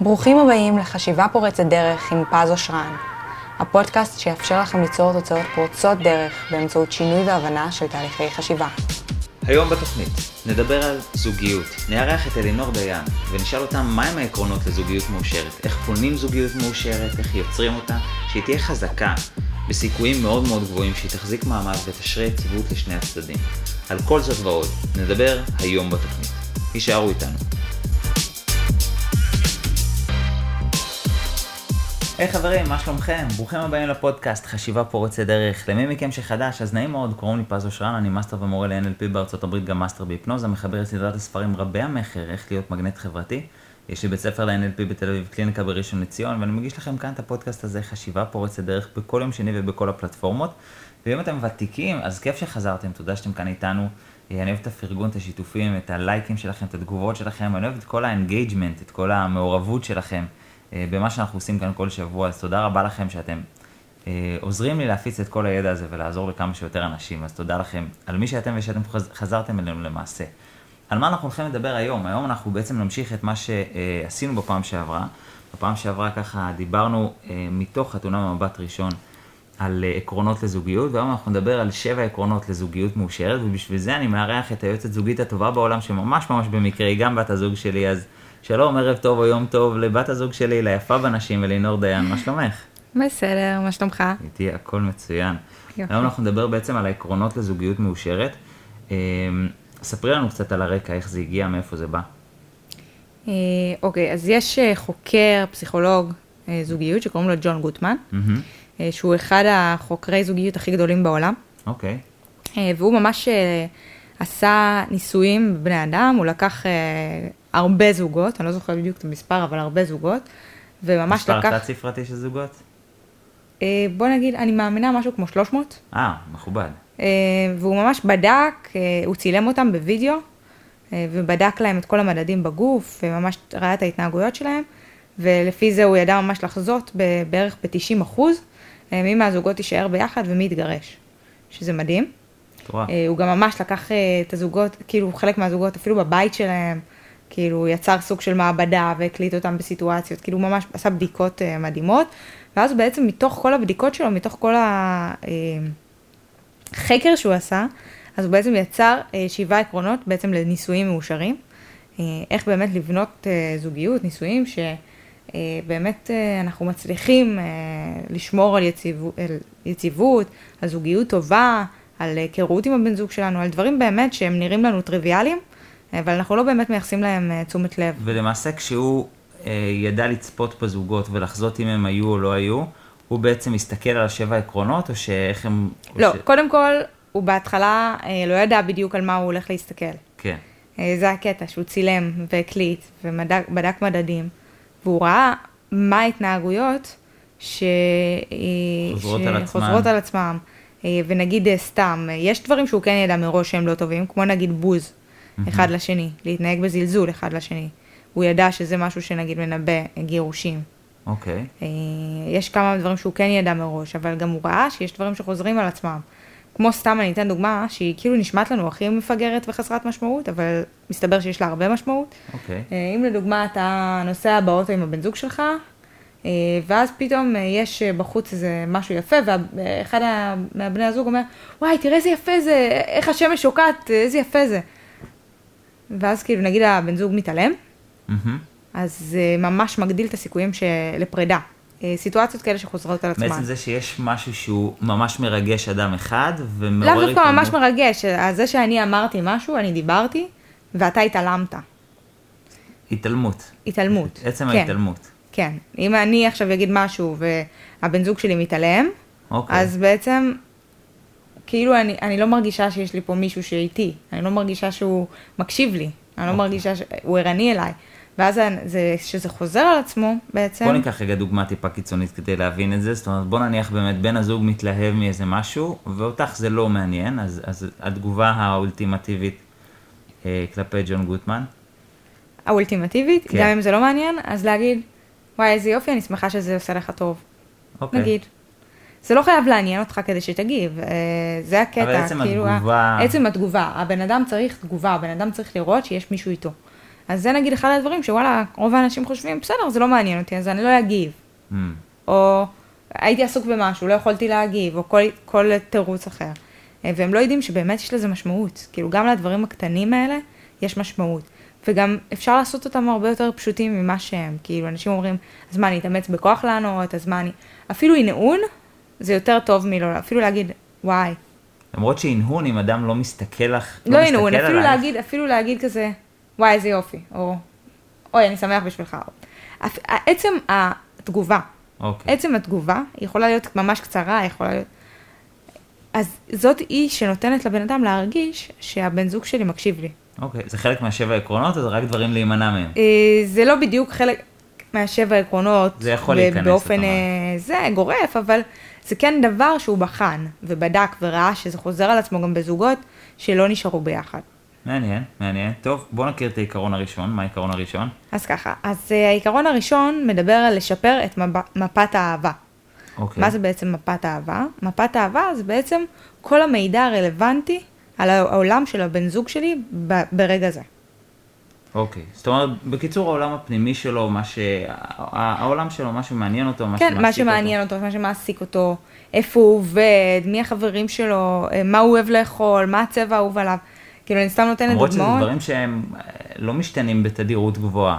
ברוכים הבאים לחשיבה פורצת דרך עם פז אושרן, הפודקאסט שיאפשר לכם ליצור תוצאות פורצות דרך באמצעות שינוי והבנה של תהליכי חשיבה. היום בתוכנית נדבר על זוגיות, נארח את אלינור דיין ונשאל אותה מהם העקרונות לזוגיות מאושרת, איך בונים זוגיות מאושרת, איך יוצרים אותה, שהיא תהיה חזקה, בסיכויים מאוד מאוד גבוהים שהיא תחזיק מעמד ותשרה יציבות לשני הצדדים. על כל זאת ועוד נדבר היום בתוכנית. הישארו איתנו. היי היי, חברים, מה שלומכם? ברוכים הבאים לפודקאסט חשיבה פורצת דרך. למי מכם שחדש, אז נעים מאוד, קוראים לי פז אושרן, אני מאסטר ומורה ל-NLP בארצות הברית, גם מאסטר בהיפנוזה, מחבר את סדרת הספרים רבי המכר, איך להיות מגנט חברתי. יש לי בית ספר ל-NLP בתל אביב, קליניקה בראשון לציון, ואני מגיש לכם כאן את הפודקאסט הזה, חשיבה פורצת דרך, בכל יום שני ובכל הפלטפורמות. ואם אתם ותיקים, אז כיף שחזרתם, תודה שאתם כאן איתנו. אני אוהב את הפרגון, את השיתופים, את הלייקים שלכם, את התגובות שלכם, אני אוהב את כל ה engagement, את כל המעורבות שלכם. אה, במה שאנחנו עושים כאן כל שבוע, אז תודה רבה לכם שאתם אה, עוזרים לי להפיץ את כל הידע הזה ולעזור לכמה שיותר אנשים, אז תודה לכם על מי שאתם ושאתם חזרתם אלינו למעשה. על מה אנחנו הולכים לדבר היום? היום אנחנו בעצם נמשיך את מה שעשינו בפעם שעברה. בפעם שעברה ככה דיברנו אה, מתוך חתונה במבט ראשון על עקרונות לזוגיות, והיום אנחנו נדבר על שבע עקרונות לזוגיות מאושרת, ובשביל זה אני מארח את היועצת זוגית הטובה בעולם, שממש ממש במקרה היא גם בת הזוג שלי, אז שלום, ערב טוב או יום טוב לבת הזוג שלי, ליפה בנשים, אלינור דיין, מה שלומך? בסדר, מה שלומך? איתי הכל מצוין. יופי. היום אנחנו נדבר בעצם על העקרונות לזוגיות מאושרת. אמ, ספרי לנו קצת על הרקע, איך זה הגיע, מאיפה זה בא. אה, אוקיי, אז יש אה, חוקר, פסיכולוג אה, זוגיות, שקוראים לו ג'ון גוטמן, שהוא אחד החוקרי זוגיות הכי גדולים בעולם. אוקיי. והוא ממש עשה ניסויים בבני אדם, הוא לקח הרבה זוגות, אני לא זוכרת בדיוק את המספר, אבל הרבה זוגות, וממש לקח... מספר תת-ספרתי של זוגות? אה, בוא נגיד, אני מאמינה משהו כמו 300. אה, מכובד. אה, והוא ממש בדק, אה, הוא צילם אותם בווידאו, ובדק להם את כל המדדים בגוף, וממש ראה את ההתנהגויות שלהם, ולפי זה הוא ידע ממש לחזות בערך ב-90 אחוז, מי מהזוגות יישאר ביחד ומי יתגרש, שזה מדהים. תורה. הוא גם ממש לקח את הזוגות, כאילו חלק מהזוגות אפילו בבית שלהם, כאילו יצר סוג של מעבדה והקליט אותם בסיטואציות, כאילו ממש עשה בדיקות uh, מדהימות, ואז בעצם מתוך כל הבדיקות שלו, מתוך כל החקר אה, שהוא עשה, אז הוא בעצם יצר uh, שבעה עקרונות בעצם לנישואים מאושרים, uh, איך באמת לבנות uh, זוגיות, נישואים, שבאמת uh, אנחנו מצליחים לשמור על, יציב, על יציבות, על זוגיות טובה, על היכרות עם הבן זוג שלנו, על דברים באמת שהם נראים לנו טריוויאליים. אבל אנחנו לא באמת מייחסים להם uh, תשומת לב. ולמעשה כשהוא uh, ידע לצפות בזוגות ולחזות אם הם היו או לא היו, הוא בעצם הסתכל על השבע עקרונות, או שאיך הם... לא, ש... קודם כל, הוא בהתחלה uh, לא ידע בדיוק על מה הוא הולך להסתכל. כן. זה הקטע, שהוא צילם והקליט ובדק מדדים, והוא ראה מה ההתנהגויות ש... חוזרות ש... על. חוזרות על עצמם. ונגיד סתם, יש דברים שהוא כן ידע מראש שהם לא טובים, כמו נגיד בוז. אחד לשני, להתנהג בזלזול אחד לשני. הוא ידע שזה משהו שנגיד מנבא גירושים. אוקיי. Okay. אה, יש כמה דברים שהוא כן ידע מראש, אבל גם הוא ראה שיש דברים שחוזרים על עצמם. כמו סתם, אני אתן דוגמה, שהיא כאילו נשמעת לנו הכי מפגרת וחסרת משמעות, אבל מסתבר שיש לה הרבה משמעות. אוקיי. Okay. אם לדוגמה אתה נוסע באוטו עם הבן זוג שלך, אה, ואז פתאום יש בחוץ איזה משהו יפה, ואחד מהבני הזוג אומר, וואי, תראה איזה יפה זה, איך השמש שוקעת, איזה יפה זה. ואז כאילו נגיד הבן זוג מתעלם, mm-hmm. אז זה ממש מגדיל את הסיכויים. לפרידה. אה, סיטואציות כאלה שחוזרות על עצמן. בעצם זה שיש משהו שהוא ממש מרגש אדם אחד ומעורר... לאו דווקא ממש מרגש, אז זה שאני אמרתי משהו, אני דיברתי, ואתה התעלמת. התעלמות. התעלמות. עצם כן, ההתעלמות. כן. אם אני עכשיו אגיד משהו והבן זוג שלי מתעלם, אוקיי. אז בעצם כאילו אני, אני לא מרגישה שיש לי פה מישהו שאיתי, אני לא מרגישה שהוא מקשיב לי, אני לא אוקיי. מרגישה שהוא ערני אליי. ואז זה, שזה חוזר על עצמו בעצם. בוא ניקח רגע דוגמה טיפה קיצונית כדי להבין את זה, זאת אומרת בוא נניח באמת בן הזוג מתלהב מאיזה משהו, ואותך זה לא מעניין, אז, אז התגובה האולטימטיבית אה, כלפי ג'ון גוטמן? האולטימטיבית, כן. גם אם זה לא מעניין, אז להגיד, וואי איזה יופי, אני שמחה שזה עושה לך טוב. אוקיי. נגיד. זה לא חייב לעניין אותך כדי שתגיב, אה, זה הקטע. אבל עצם כאילו, התגובה... עצם התגובה, הבן אדם צריך תגובה, הבן אדם צריך לראות שיש מישהו איתו. אז זה נגיד אחד הדברים שוואלה, רוב האנשים חושבים, בסדר, זה לא מעניין אותי, אז אני לא אגיב. Mm. או הייתי עסוק במשהו, לא יכולתי להגיב, או כל, כל תירוץ אחר. אה, והם לא יודעים שבאמת יש לזה משמעות. כאילו, גם לדברים הקטנים האלה יש משמעות. וגם אפשר לעשות אותם הרבה יותר פשוטים ממה שהם. כאילו, אנשים אומרים, אז מה, אני אתאמץ בכוח לענות, אז מה אני... אפילו הנהון, זה יותר טוב מלא, אפילו להגיד, וואי. למרות שהנהון, אם אדם לא מסתכל לך, לא מסתכל הנהון, אפילו עלייך, להגיד, אפילו להגיד כזה, וואי, איזה יופי, או אוי, אני שמח בשבילך. אפ- עצם התגובה, אוקיי. עצם התגובה יכולה להיות ממש קצרה, יכולה להיות... אז זאת היא שנותנת לבן אדם להרגיש שהבן זוג שלי מקשיב לי. אוקיי, זה חלק מהשבע עקרונות, או זה רק דברים להימנע מהם? אה, זה לא בדיוק חלק מהשבע עקרונות. זה יכול להיכנס, באופן. אה, זה גורף, אבל זה כן דבר שהוא בחן ובדק וראה שזה חוזר על עצמו גם בזוגות שלא נשארו ביחד. מעניין, מעניין. טוב, בוא נכיר את העיקרון הראשון. מה העיקרון הראשון? אז ככה, אז אה, העיקרון הראשון מדבר על לשפר את מבט- מפת האהבה. אוקיי. מה זה בעצם מפת האהבה? מפת האהבה זה בעצם כל המידע הרלוונטי על העולם של הבן זוג שלי ברגע זה. אוקיי. זאת אומרת, בקיצור, העולם הפנימי שלו, מה ש... העולם שלו, מה שמעניין אותו, מה כן, שמעסיק מה שמעניין אותו, מה שמעסיק אותו, איפה הוא עובד, מי החברים שלו, אה, מה הוא אוהב לאכול, מה הצבע האהוב עליו. כאילו, אני סתם נותנת למרות שזה דוגמאות, דברים שהם אה, לא משתנים בתדירות גבוהה.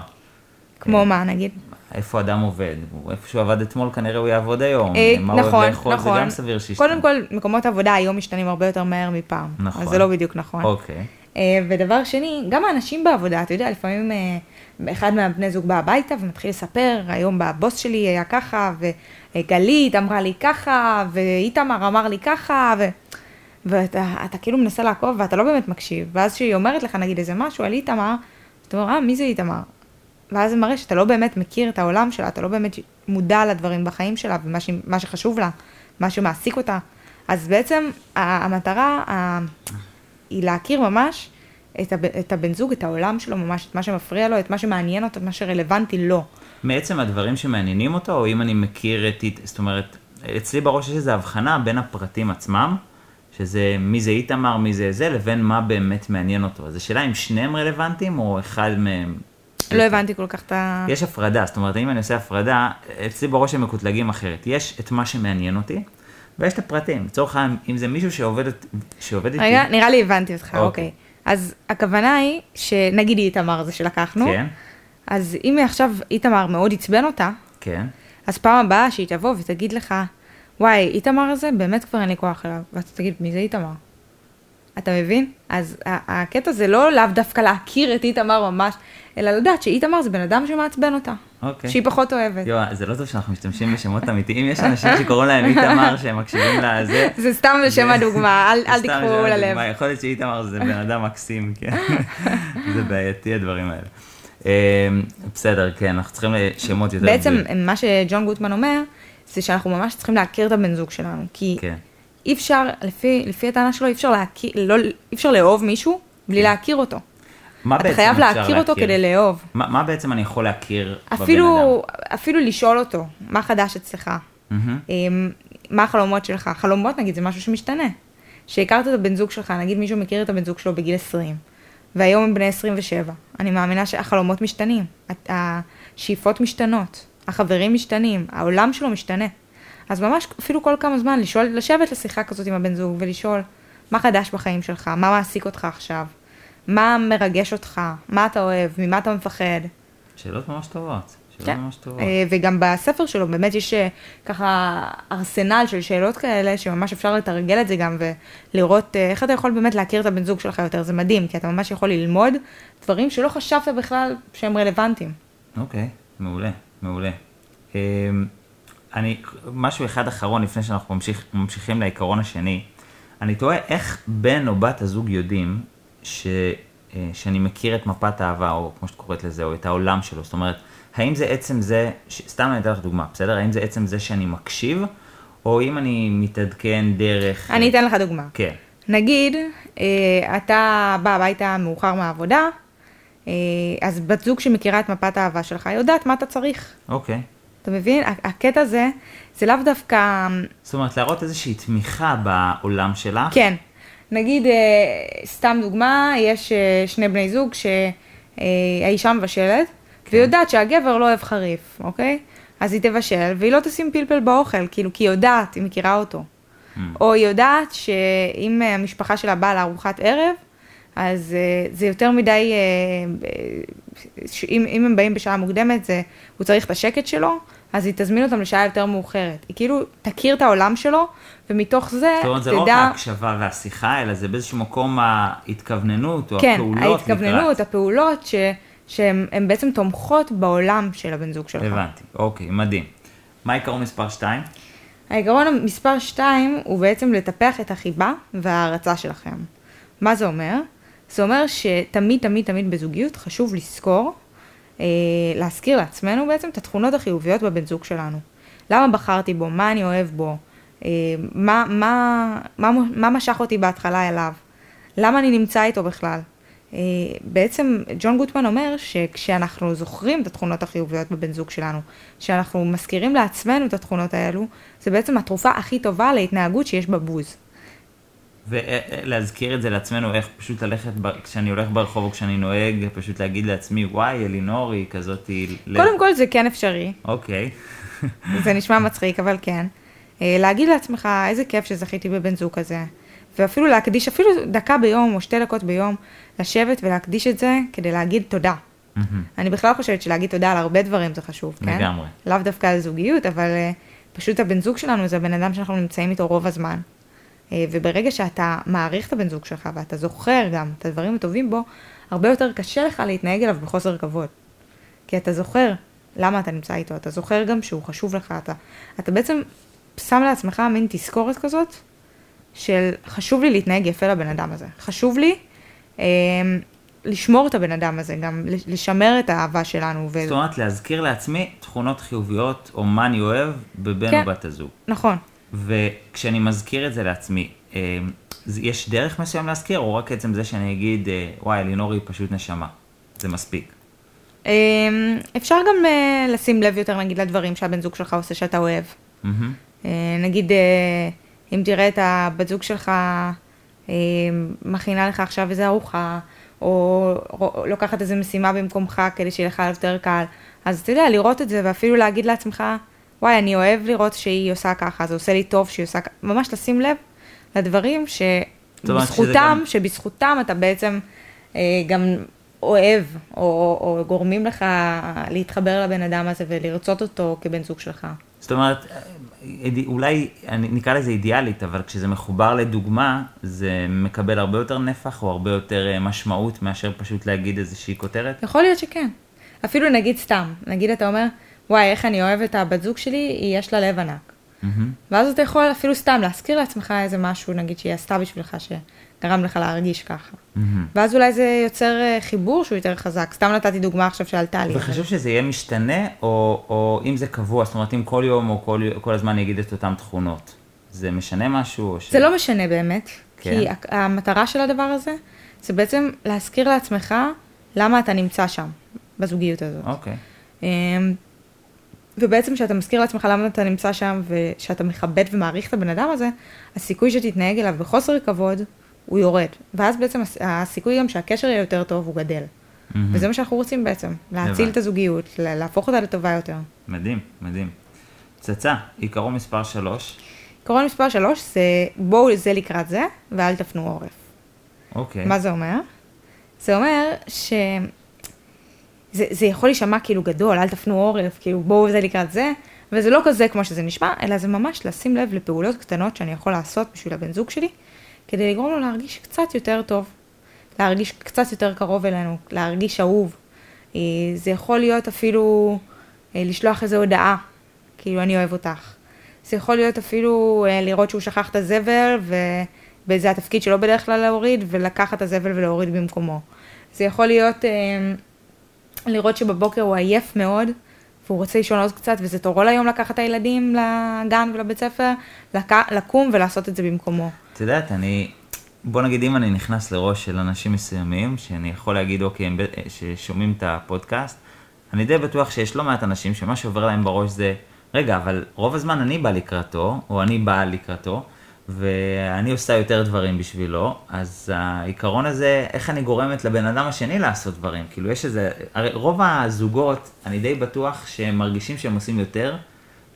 כמו מה נגיד. איפה אדם עובד, איפה שהוא עבד אתמול כנראה הוא יעבוד היום, אה, מה הוא אוהב נכון, נכון. זה גם סביר שישתנה. קודם כל, מקומות עבודה היום משתנים הרבה יותר מהר מפעם. נכון. אז זה לא בדיוק נכון. אוקיי, אה, ודבר שני, גם האנשים בעבודה, אתה יודע, לפעמים אה, אחד מהבני זוג בא הביתה ומתחיל לספר, היום הבוס שלי היה ככה, וגלית אמרה לי ככה, ואיתמר אמר לי ככה, ו... ואתה אתה כאילו מנסה לעקוב ואתה לא באמת מקשיב, ואז כשהיא אומרת לך נגיד איזה משהו על איתמר, אתה אומר, אה, מי זה איתמר? ואז זה מראה שאתה לא באמת מכיר את העולם שלה, אתה לא באמת מודע לדברים בחיים שלה ומה שחשוב לה, מה שמעסיק אותה. אז בעצם המטרה היא להכיר ממש את, הב, את הבן זוג, את העולם שלו ממש, את מה שמפריע לו, את מה שמעניין אותו, את מה שרלוונטי לו. מעצם הדברים שמעניינים אותו, או אם אני מכיר את, זאת אומרת, אצלי בראש יש איזו הבחנה בין הפרטים עצמם, שזה מי זה איתמר, מי זה זה, לבין מה באמת מעניין אותו. אז השאלה אם שניהם רלוונטיים, או אחד מהם... לא הבנתי כל כך את ה... יש הפרדה, זאת אומרת, אם אני עושה הפרדה, אצלי בראש הם מקוטלגים אחרת. יש את מה שמעניין אותי, ויש את הפרטים. לצורך העניין, אם זה מישהו שעובד, שעובד איתי... רגע, נראה לי הבנתי אותך, אוקיי. אוקיי. אז הכוונה היא, שנגיד איתמר זה שלקחנו, כן, אז אם עכשיו איתמר מאוד עצבן אותה, כן. אז פעם הבאה שהיא תבוא ותגיד לך, וואי, איתמר הזה, באמת כבר אין לי כוח אליו. ואתה תגיד, מי זה איתמר? אתה מבין? אז הקטע זה לא לאו דווקא להכיר את איתמר ממש, אלא לדעת שאיתמר זה בן אדם שמעצבן אותה. אוקיי. שהיא פחות אוהבת. יואו, זה לא טוב שאנחנו משתמשים בשמות אמיתיים, יש אנשים שקוראים להם איתמר שהם מקשיבים לזה. זה סתם לשם הדוגמה, אל, תיקחו ללב. יכול להיות שאיתמר זה בן אדם מקסים, כן. זה בעייתי הדברים האלה. אה, בסדר, כן, אנחנו צריכים שמות יותר... בעצם. מה שג'ון גוטמן אומר, זה שאנחנו ממש צריכים להכיר את הבן זוג שלנו. כי כן, אי אפשר, לפי, לפי הטענה שלו, אי אפשר, להכיר, לא, אי אפשר לאהוב מישהו בלי להכיר אותו. מה אתה בעצם חייב אפשר להכיר אותו להכיר? כדי לאהוב. מה מה בעצם אני יכול להכיר בבן אדם? אפילו, אפילו לשאול אותו, מה חדש אצלך? אמ, מה החלומות שלך? חלומות נגיד זה משהו שמשתנה. שהכרת את הבן זוג שלך, נגיד מישהו מכיר את הבן זוג שלו בגיל 20, והיום הם בני 27. אני מאמינה שהחלומות משתנים, השאיפות משתנות, החברים משתנים, העולם שלו משתנה. אז ממש אפילו כל כמה זמן לשאול, לשבת לשיחה כזאת עם הבן זוג ולשאול מה חדש בחיים שלך, מה מעסיק אותך עכשיו, מה מרגש אותך, מה אתה אוהב, ממה אתה מפחד. שאלות ממש טובות. שאלות כן. ממש טובות. אה, וגם בספר שלו באמת יש אה, ככה ארסנל של שאלות כאלה, שממש אפשר לתרגל את זה גם ולראות אה, איך אתה יכול באמת להכיר את הבן זוג שלך יותר, זה מדהים, כי אתה ממש יכול ללמוד דברים שלא חשבת בכלל שהם רלוונטיים. אוקיי, מעולה, מעולה. אני, משהו אחד אחרון לפני שאנחנו ממשיך, ממשיכים לעיקרון השני. אני תוהה איך בן או בת הזוג יודעים ש, אה, שאני מכיר את מפת האהבה, או כמו שאת קוראת לזה, או את העולם שלו. זאת אומרת, האם זה עצם זה, ש... סתם אני אתן לך דוגמה, בסדר? האם זה עצם זה שאני מקשיב, או אם אני מתעדכן דרך... אני אתן לך דוגמה. כן, נגיד, אה, אתה בא הביתה מאוחר מהעבודה, אה, אז בת זוג שמכירה את מפת האהבה שלך יודעת מה אתה צריך. אוקיי. אתה מבין? הקטע הזה, זה לאו דווקא... זאת אומרת, להראות איזושהי תמיכה בעולם שלך. כן. נגיד, אה, סתם דוגמה, יש אה, שני בני זוג ש... אה, מבשלת, והיא יודעת שהגבר לא אוהב חריף, אוקיי? אז היא תבשל, והיא לא תשים פלפל באוכל, כאילו, כי היא יודעת, היא מכירה אותו. Mm. או היא יודעת שאם המשפחה שלה באה לארוחת ערב, אז uh, זה יותר מדי, uh, אם, אם הם באים בשעה מוקדמת, זה, הוא צריך את השקט שלו, אז היא תזמין אותם לשעה יותר מאוחרת. היא כאילו תכיר את העולם שלו, ומתוך זה זאת אומרת, זה תדע... לא רק ההקשבה והשיחה, אלא זה באיזשהו מקום ההתכווננות, או כן, הפעולות ההתכווננות, לקראת. הפעולות, ש, שהן הן בעצם תומכות בעולם של הבן זוג שלך. הבנתי, אוקיי, מדהים. מה עיקרון מספר 2? העיקרון מספר 2 הוא בעצם לטפח את החיבה וההערצה שלכם. מה זה אומר? זה אומר שתמיד תמיד תמיד בזוגיות חשוב לזכור, אה, להזכיר לעצמנו בעצם את התכונות החיוביות בבן זוג שלנו. למה בחרתי בו? מה אני אוהב בו? אה, מה, מה, מה, מה משך אותי בהתחלה אליו? למה אני נמצא איתו בכלל? אה, בעצם ג'ון גוטמן אומר שכשאנחנו זוכרים את התכונות החיוביות בבן זוג שלנו, כשאנחנו מזכירים לעצמנו את התכונות האלו, זה בעצם התרופה הכי טובה להתנהגות שיש בבוז. ולהזכיר את זה לעצמנו, איך פשוט ללכת, ב- כשאני הולך ברחוב או כשאני נוהג, פשוט להגיד לעצמי, וואי, אלינור היא כזאת, היא... קודם כל זה כן אפשרי, אוקיי, זה נשמע מצחיק, אבל כן. אה, להגיד לעצמך, איזה כיף שזכיתי בבן זוג כזה. ואפילו להקדיש, אפילו דקה ביום או שתי דקות ביום, לשבת ולהקדיש את זה כדי להגיד תודה. אני בכלל חושבת שלהגיד תודה על הרבה דברים זה חשוב, כן? לגמרי. לאו דווקא על זוגיות, אבל אה, פשוט הבן זוג שלנו זה הבן אדם שאנחנו נמצאים איתו רוב הזמן. אה, וברגע שאתה מעריך את הבן זוג שלך ואתה זוכר גם את הדברים הטובים בו, הרבה יותר קשה לך להתנהג אליו בחוסר כבוד. כי אתה זוכר למה אתה נמצא איתו, אתה זוכר גם שהוא חשוב לך, אתה, אתה בעצם שם לעצמך מין תזכורת כזאת של חשוב לי להתנהג יפה לבן אדם הזה. חשוב לי אה, לשמור את הבן אדם הזה, גם לשמר את האהבה שלנו. ו... זאת אומרת, להזכיר לעצמי תכונות חיוביות, או מה אני אוהב, בבן כן. או בת הזוג. נכון. וכשאני מזכיר את זה לעצמי, אה, יש דרך מסוים להזכיר, או רק עצם זה שאני אגיד, אה, וואי, אלינור היא פשוט נשמה. זה מספיק. אה, אפשר גם לשים לב יותר נגיד לדברים שהבן זוג שלך עושה שאתה אוהב. נגיד, אם תראה את הבת זוג שלך מכינה לך עכשיו איזה ארוחה, או, לוקחת איזה משימה במקומך כדי שיהיה לך יותר קל, אז אתה יודע, לראות את זה ואפילו להגיד לעצמך, וואי, אני אוהב לראות שהיא עושה ככה, זה עושה לי טוב שהיא עושה ככה, ממש לשים לב לדברים שבזכותם, גם- שבזכותם אתה בעצם אה, גם אוהב, או, או גורמים לך להתחבר לבן אדם הזה ולרצות אותו כבן זוג שלך. זאת אומרת, אולי, נקרא לזה אידיאלית, אבל כשזה מחובר לדוגמה, זה מקבל הרבה יותר נפח, או הרבה יותר אה, משמעות, מאשר פשוט להגיד איזושהי כותרת. יכול להיות שכן. אפילו נגיד סתם, נגיד אתה אומר, וואי, איך אני אוהב את הבת זוג שלי, היא יש לה לב ענק. מהמם. ואז אתה יכול אפילו סתם להזכיר לעצמך איזה משהו, נגיד שהיא עשתה בשבילך, שגרם לך להרגיש ככה. מהמם. ואז אולי זה יוצר אה, חיבור שהוא יותר חזק. סתם נתתי דוגמה עכשיו שעלתה לי. וחשוב שזה יהיה משתנה, או, או אם זה קבוע, זאת אומרת, אם כל יום או כל, כל הזמן אני אגיד את אותן תכונות, זה משנה משהו? ש... זה לא משנה באמת, כן. כי המטרה של הדבר הזה, זה בעצם להזכיר לעצמך למה אתה נמצא שם, בזוגיות הזאת. אוקיי. אמ, ובעצם כשאתה מזכיר לעצמך למה אתה נמצא שם ושאתה מכבד ומעריך את הבן אדם הזה, הסיכוי שתתנהג אליו בחוסר כבוד, הוא יורד. ואז בעצם הס- הסיכוי גם שהקשר יהיה יותר טוב, הוא גדל. מהמם. וזה מה שאנחנו רוצים בעצם, להציל הבנתי. את הזוגיות, לה- להפוך אותה לטובה יותר. מדהים, מדהים. פצצה, עיקרון מספר 3. עקרון מספר 3 זה בואו זה לקראת זה, ואל תפנו עורף. אוקיי. מה זה אומר? זה אומר ש... זה, זה יכול להישמע כאילו גדול, אל תפנו עורף, כאילו בואו זה לקראת זה, וזה לא כזה כמו שזה נשמע, אלא זה ממש לשים לב לפעולות קטנות שאני יכול לעשות בשביל הבן זוג שלי, כדי לגרום לו להרגיש קצת יותר טוב, להרגיש קצת יותר קרוב אלינו, להרגיש אהוב. אה, זה יכול להיות אפילו אה, לשלוח איזו הודעה, כאילו אני אוהב אותך. זה יכול להיות אפילו אה, לראות שהוא שכח את הזבל, וזה התפקיד שלו בדרך כלל להוריד, ולקחת את הזבל ולהוריד במקומו. זה יכול להיות לראות שבבוקר הוא עייף מאוד, והוא רוצה לישון עוד קצת, וזה תורו ליום לקחת את הילדים לגן ולבית ספר, לק... לקום ולעשות את זה במקומו. את יודעת, אני, בוא נגיד אם אני נכנס לראש של אנשים מסוימים, שאני יכול להגיד, אוקיי, הם ב- ששומעים את הפודקאסט, אני די בטוח שיש לא מעט אנשים שמה שעובר להם בראש זה, רגע, אבל רוב הזמן אני בא לקראתו, או אני באה לקראתו, ואני עושה יותר דברים בשבילו, אז העיקרון הזה, איך אני גורמת לבן אדם השני לעשות דברים, כאילו יש איזה, הרי רוב הזוגות, אני די בטוח שהם מרגישים שהם עושים יותר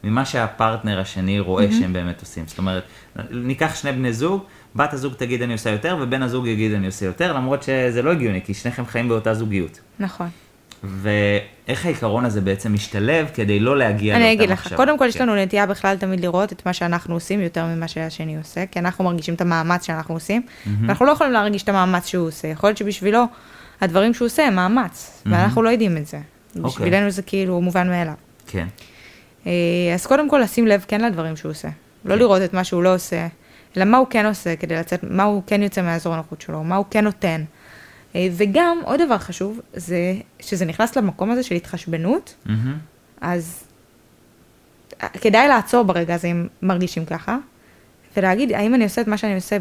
ממה שהפרטנר השני רואה mm-hmm. שהם באמת עושים. זאת אומרת, ניקח שני בני זוג, בת הזוג תגיד אני עושה יותר, ובן הזוג יגיד אני עושה יותר, למרות שזה לא הגיוני, כי שניכם חיים באותה זוגיות. נכון. ואיך העיקרון הזה בעצם משתלב כדי לא להגיע לאותה מחשבה. אני אגיד לך, קודם כל יש כן. לנו נטייה בכלל תמיד לראות את מה שאנחנו עושים יותר ממה שהשני עושה, כי אנחנו מרגישים את המאמץ שאנחנו עושים, ואנחנו לא יכולים להרגיש את המאמץ שהוא עושה. יכול להיות שבשבילו הדברים שהוא עושה הם מאמץ, ואנחנו לא יודעים את זה. אוקיי. בשבילנו זה כאילו מובן מאליו. כן. אה, אז קודם כל לשים לב כן לדברים שהוא עושה. לא כן. לראות את מה שהוא לא עושה, אלא מה הוא כן עושה כדי לצאת, מה הוא כן יוצא מהאזור הנוחות שלו, מה הוא כן נותן. אה, וגם, עוד דבר חשוב, זה שזה נכנס למקום הזה של התחשבנות, mm-hmm. אז אה, כדאי לעצור ברגע הזה אם מרגישים ככה, ולהגיד, האם אני עושה את מה שאני עושה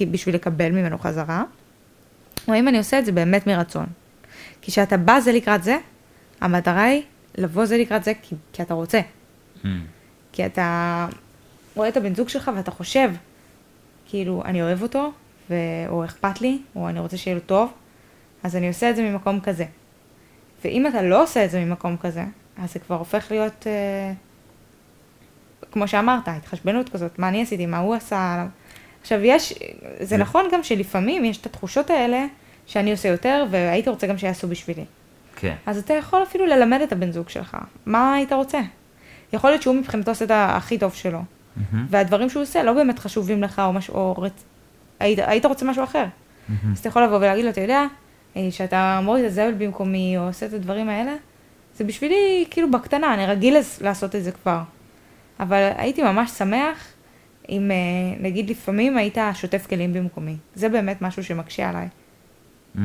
בשביל לקבל ממנו חזרה, או האם אני עושה את זה באמת מרצון. כי כשאתה בא זה לקראת זה, המטרה היא לבוא זה לקראת זה כי, כי אתה רוצה. Mm. כי אתה רואה את הבן זוג שלך ואתה חושב, כאילו, אני אוהב אותו, ו... או אכפת לי, או אני רוצה שיהיה לו טוב, אז אני עושה את זה ממקום כזה. ואם אתה לא עושה את זה ממקום כזה, אז זה כבר הופך להיות, אה, כמו שאמרת, התחשבנות כזאת, מה אני עשיתי, מה הוא עשה. עכשיו יש, זה נכון גם שלפעמים יש את התחושות האלה שאני עושה יותר, והייתי רוצה גם שיעשו בשבילי. כן. אז אתה יכול אפילו ללמד את הבן זוג שלך, מה היית רוצה? יכול להיות שהוא מבחינתו עושה את הכי טוב שלו, mm-hmm. והדברים שהוא עושה לא באמת חשובים לך, או משהו, או רצ... היית, היית רוצה משהו אחר. Mm-hmm. אז אתה יכול לבוא ולהגיד לו, אתה יודע, שאתה מוריד את הזבל במקומי, או עושה את הדברים האלה, זה בשבילי כאילו בקטנה, אני רגיל לעשות את זה כבר. אבל הייתי ממש שמח אם, אה, נגיד לפעמים היית שוטף כלים במקומי. זה באמת משהו שמקשה עליי. Mm-hmm.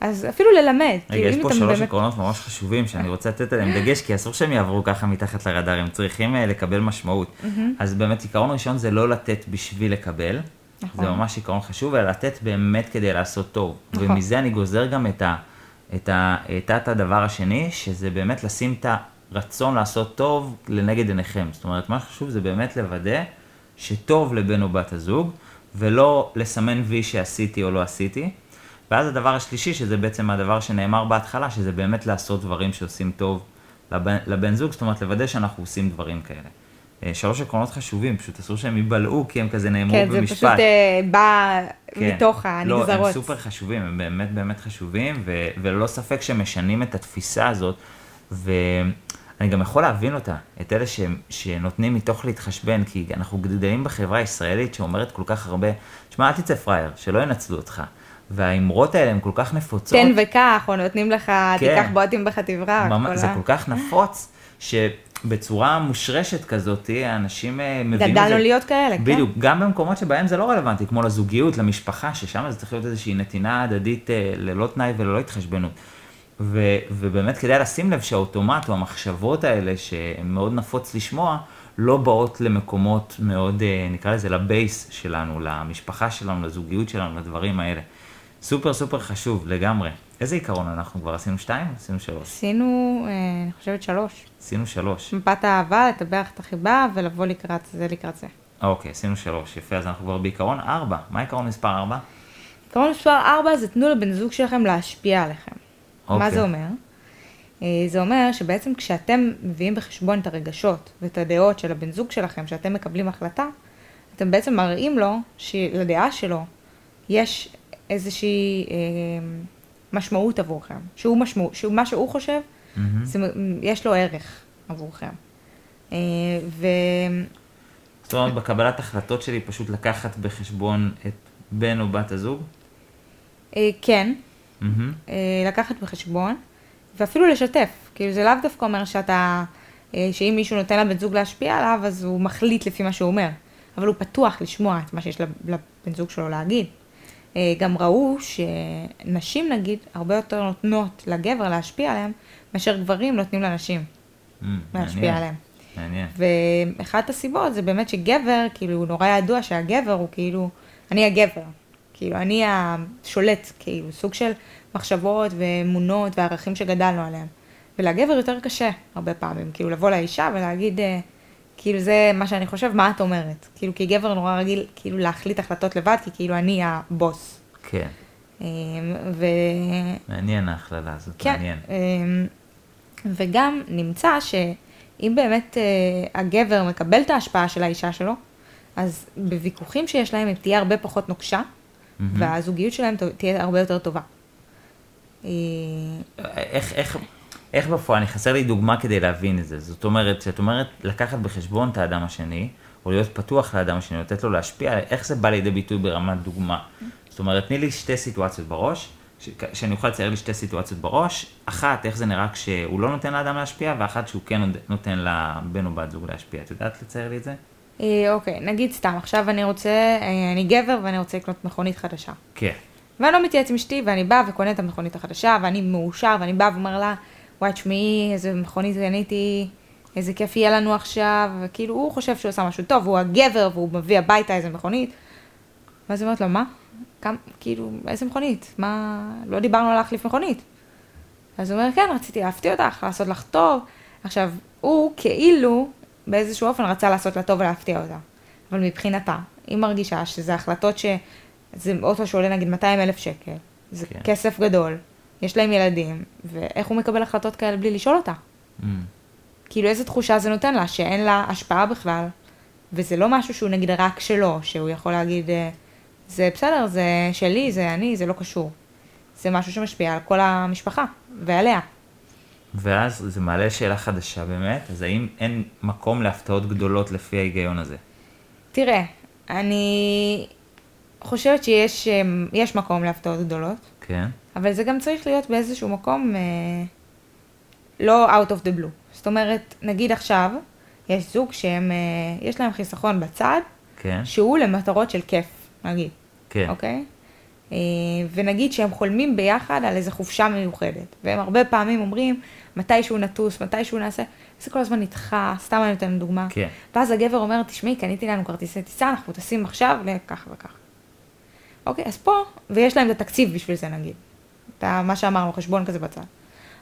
אז אפילו ללמד. רגע, יש פה שלוש באמת... עקרונות ממש חשובים שאני רוצה לתת עליהם דגש, כי אסור שהם יעברו ככה מתחת לרדאר, הם צריכים אה, לקבל משמעות. Mm-hmm. אז באמת עיקרון ראשון זה לא לתת בשביל לקבל. נכון. זה ממש עיקרון חשוב, אלא לתת באמת כדי לעשות טוב. נכון. ומזה אני גוזר גם את, ה, את, ה, את, את הדבר השני, שזה באמת לשים את הרצון לעשות טוב לנגד עיניכם. זאת אומרת, מה שחשוב זה באמת לוודא שטוב לבן או בת הזוג, ולא לסמן וי שעשיתי או לא עשיתי. ואז הדבר השלישי, שזה בעצם הדבר שנאמר בהתחלה, שזה באמת לעשות דברים שעושים טוב לבן, לבן זוג, זאת אומרת לוודא שאנחנו עושים דברים כאלה. אה, שלוש עקרונות חשובים, פשוט אסור שהם ייבלעו, כי הם כזה נאמרו כן, במשפט. כן, זה פשוט uh, בא כן. מתוך הנגזרות. לא, הם סופר חשובים, הם באמת באמת חשובים, ו- וללא ספק שהם משנים את התפיסה הזאת, ואני גם יכול להבין אותה, את אלה ש- שנותנים מתוך להתחשבן, כי אנחנו גדלים בחברה הישראלית שאומרת כל כך הרבה, שמע, אל תצא פראייר, שלא ינצלו אותך. והאמרות האלה הן כל כך נפוצות. תן וכך, או נותנים לך, כן. תיקח בועטים בך תברח. זה כל כך נפוץ, ש... בצורה מושרשת כזאת, האנשים אה, מבינים את זה. גדלנו להיות כאלה, כן. בדיוק, גם במקומות שבהם זה לא רלוונטי, כמו לזוגיות, למשפחה, ששם זה צריך להיות איזושהי נתינה הדדית אה, ללא תנאי וללא התחשבנות. ו, ובאמת כדאי לשים לב שהאוטומט או המחשבות האלה, שהן מאוד נפוץ לשמוע, לא באות למקומות מאוד, אה, נקרא לזה, לבייס שלנו, למשפחה שלנו, לזוגיות שלנו, לדברים האלה. סופר סופר חשוב לגמרי. איזה עיקרון אנחנו כבר עשינו שתיים? עשינו שלוש. עשינו, אה, אני חושבת שלוש. עשינו שלוש. מפת האהבה, לטבח את החיבה ולבוא לקראת זה לקראת זה. אוקיי, עשינו שלוש, יפה, אז אנחנו כבר בעיקרון ארבע. מה עיקרון מספר ארבע? עיקרון מספר ארבע זה תנו לבן זוג שלכם להשפיע עליכם. אוקיי. מה זה אומר? אה, זה אומר שבעצם כשאתם מביאים בחשבון את הרגשות ואת הדעות של הבן זוג שלכם, שאתם מקבלים החלטה, אתם בעצם מראים לו שלדעה שלו יש איזושהי אה, משמעות עבורכם, שהוא משמעות, שהוא מה שהוא חושב, mm-hmm. זה, יש לו ערך עבורכם. אה, ו... זאת אומרת, בקבלת החלטות שלי פשוט לקחת בחשבון את בן או בת הזוג? אה, כן, mm-hmm. לקחת בחשבון, ואפילו לשתף. כאילו זה לאו דווקא אומר שאתה, שאם מישהו נותן לבן זוג להשפיע עליו, אז הוא מחליט לפי מה שהוא אומר. אבל הוא פתוח לשמוע את מה שיש לבן זוג שלו להגיד. אה, גם ראו שנשים נגיד הרבה יותר נותנות לגבר להשפיע עליהם, מאשר גברים נותנים לנשים mm, להשפיע מעניין, עליהם. מעניין. ואחת הסיבות זה באמת שגבר, כאילו, נורא ידוע שהגבר הוא כאילו, אני הגבר. כאילו, אני השולט, כאילו, סוג של מחשבות ואמונות וערכים שגדלנו עליהם. ולגבר יותר קשה הרבה פעמים, כאילו, לבוא לאישה ולהגיד, אה, כאילו זה מה שאני חושב, מה את אומרת? כאילו, כי גבר נורא רגיל, כאילו, להחליט החלטות לבד, כי כאילו אני הבוס. כן. אמ, ו... מעניין ההכללה הזאת, כן, מעניין. אמ, וגם נמצא שאם באמת אה, הגבר מקבל את ההשפעה של האישה שלו, אז בוויכוחים שיש להם, היא תהיה הרבה פחות נוקשה, מהמם. והזוגיות שלהם תהיה הרבה יותר טובה. אה, איך, איך, איך בפועל, אני חסר לי דוגמה כדי להבין את זה. זאת אומרת, שאת אומרת לקחת בחשבון את האדם השני, או להיות פתוח לאדם השני, לתת לו להשפיע, איך זה בא לידי ביטוי ברמת דוגמה? זאת אומרת, תני לי שתי סיטואציות בראש, ש- שאני אוכל לצייר לי שתי סיטואציות בראש, אחת, איך זה נראה כשהוא לא נותן לאדם להשפיע, ואחת שהוא כן נותן לבן או בת זוג להשפיע. את יודעת לצייר לי את זה? אה, אוקיי, נגיד סתם, עכשיו אני רוצה, אה, אני גבר ואני רוצה לקנות מכונית חדשה. כן. ואני לא מתייעץ עם אשתי, ואני באה וקונה את המכונית החדשה, ואני מאושר, ואני באה ואומר לה, וואי, תשמעי, איזה מכונית קניתי, איזה כיף יהיה לנו עכשיו, וכאילו, הוא חושב שהוא עושה משהו טוב, הוא הגבר, והוא מביא הביתה איזה מכונית. ואז היא אומרת לו, מה? כמה, כאילו, איזה מכונית? מה, לא דיברנו על להחליף מכונית. אז הוא אומר, כן, רציתי להפתיע אותך, לעשות לך טוב. עכשיו, הוא כאילו, באיזשהו אופן רצה לעשות לה טוב ולהפתיע אותה. אבל מבחינתה, היא מרגישה שזה החלטות ש... זה אוטו שעולה נגיד 200 אלף שקל, זה. כן. כסף גדול, יש להם ילדים, ואיך הוא מקבל החלטות כאלה בלי לשאול אותה? Mm. כאילו איזה תחושה זה נותן לה, שאין לה השפעה בכלל, וזה לא משהו שהוא נגיד רק שלו, שהוא יכול להגיד, אה, זה בסדר, זה שלי, זה אני, זה לא קשור. זה משהו שמשפיע על כל המשפחה, ועליה. ואז זה מעלה שאלה חדשה באמת, אז האם אין מקום להפתעות גדולות לפי ההיגיון הזה? תראה, אני חושבת שיש יש מקום להפתעות גדולות, כן. אבל זה גם צריך להיות באיזשהו מקום אה, לא out of the blue. זאת אומרת, נגיד עכשיו, יש זוג שהם, אה, יש להם חיסכון בצד, כן. שהוא למטרות של כיף, נגיד, כן. אוקיי? אה, ונגיד שהם חולמים ביחד על איזו חופשה מיוחדת, והם הרבה פעמים אומרים, מתישהו נטוס, מתישהו נעשה, זה כל הזמן נדחה, סתם אני נותן דוגמה. כן. ואז הגבר אומר, תשמעי, קניתי לנו כרטיסי טיסה, אנחנו טסים עכשיו לכך וכך. אוקיי, אז פה, ויש להם את התקציב בשביל זה נגיד. את מה שאמרנו, חשבון כזה בצד.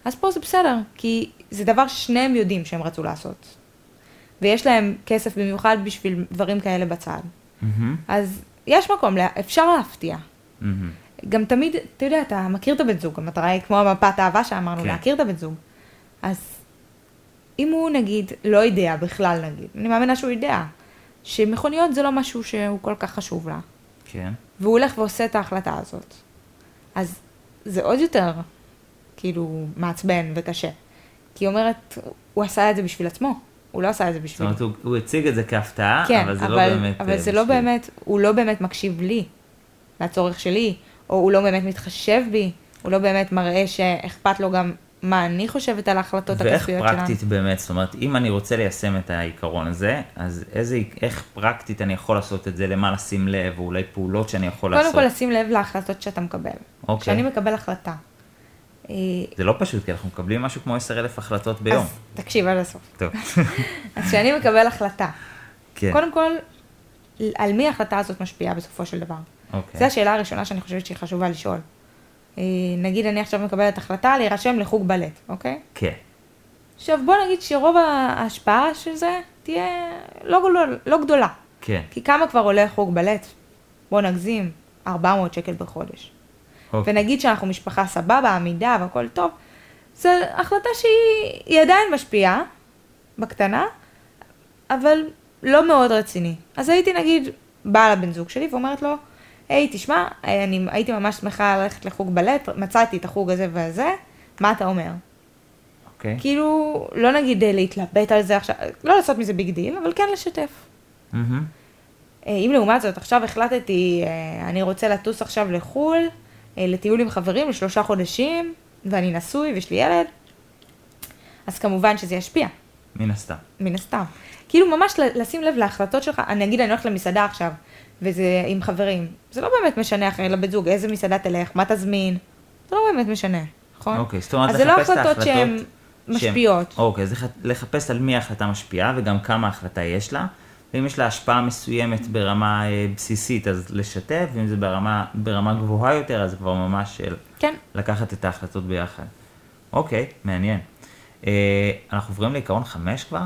אז פה זה בסדר, כי זה דבר ששניהם יודעים שהם רצו לעשות. ויש להם כסף במיוחד בשביל דברים כאלה בצד. מהמם. אז יש מקום, אפשר להפתיע. מהמם. גם תמיד, אתה יודע, אתה מכיר את הבן זוג, המטרה היא כמו מפת האהבה שאמרנו, כן. להכיר את הבן זוג. אז אם הוא נגיד לא יודע בכלל נגיד, אני מאמינה שהוא יודע, שמכוניות זה לא משהו שהוא כל כך חשוב לה, כן. והוא הולך ועושה את ההחלטה הזאת, אז זה עוד יותר כאילו מעצבן וקשה. כי היא אומרת, הוא עשה את זה בשביל עצמו, הוא לא עשה את זה זאת בשביל... אומרת, הוא, הוא הציג את זה כהפתעה, כן, אבל זה אבל, לא באמת... אבל אה, זה לא בשביל- באמת, הוא לא באמת מקשיב לי, לצורך שלי, או הוא לא באמת מתחשב בי, הוא לא באמת מראה שאכפת לו גם מה אני חושבת על ההחלטות ואיך הכספיות שלנו. פרקטית באמת, זאת אומרת, אם אני רוצה ליישם את העיקרון הזה, אז איזה, איך פרקטית אני יכול לעשות את זה, למה לשים לב, או אולי פעולות שאני יכול קודם לעשות? כל לשים לב להחלטות שאתה מקבל. אוקיי. כשאני מקבל החלטה, אה, זה לא פשוט, כי אנחנו מקבלים משהו כמו 10,000 החלטות ביום. אז תקשיב עד הסוף. טוב. אז כשאני מקבל החלטה, כן. קודם כל, על מי ההחלטה הזאת משפיעה בסופו של דבר? אוקיי. זו השאלה הראשונה שאני חושבת שהיא חשובה לשאול. אה, נגיד אני עכשיו מקבלת החלטה להירשם לחוג בלט, אוקיי? כן. עכשיו בוא נגיד שרוב ההשפעה של זה תהיה לא, גדול, לא גדולה. כן. כי כמה כבר עולה חוג בלט? בוא נגזים, 400 שקל בחודש. אוקיי. ונגיד שאנחנו משפחה סבבה, עמידה והכל טוב, זו החלטה שהיא היא עדיין משפיעה, בקטנה, אבל לא מאוד רציני. אז הייתי נגיד באה לבן זוג שלי ואומרת לו, היי, תשמע, אני הייתי ממש שמחה ללכת לחוג בלט, מצאתי את החוג הזה והזה, מה אתה אומר? אוקיי. כאילו, לא נגיד אה, להתלבט על זה עכשיו, לא לעשות מזה big deal, אבל כן לשתף. אה, אם לעומת זאת עכשיו החלטתי, אה, אני רוצה לטוס עכשיו לחו"ל, אה, לטיול עם חברים לשלושה חודשים, ואני נשוי ויש לי ילד, אז כמובן שזה ישפיע, מן הסתם. מן הסתם. כאילו ממש לשים לב להחלטות שלך, אני אגיד אני הולכת למסעדה עכשיו, וזה עם חברים, זה לא באמת משנה אחרי לבן זוג, איזה מסעדה תלך, מה תזמין, זה לא באמת משנה, נכון? אוקיי, זאת אומרת אז זה לא לחפש את החלטות שהן ההחלטות משפיעות. אוקיי, אז לח- לחפש על מי ההחלטה משפיעה וגם כמה החלטה יש לה. ואם יש לה השפעה מסוימת ברמה אה, בסיסית, אז לשתף, ואם זה ברמה, ברמה גבוהה יותר, אז כבר ממש של כן, לקחת את ההחלטות ביחד. אוקיי, מעניין. אה, אנחנו עוברים לעיקרון חמש כבר?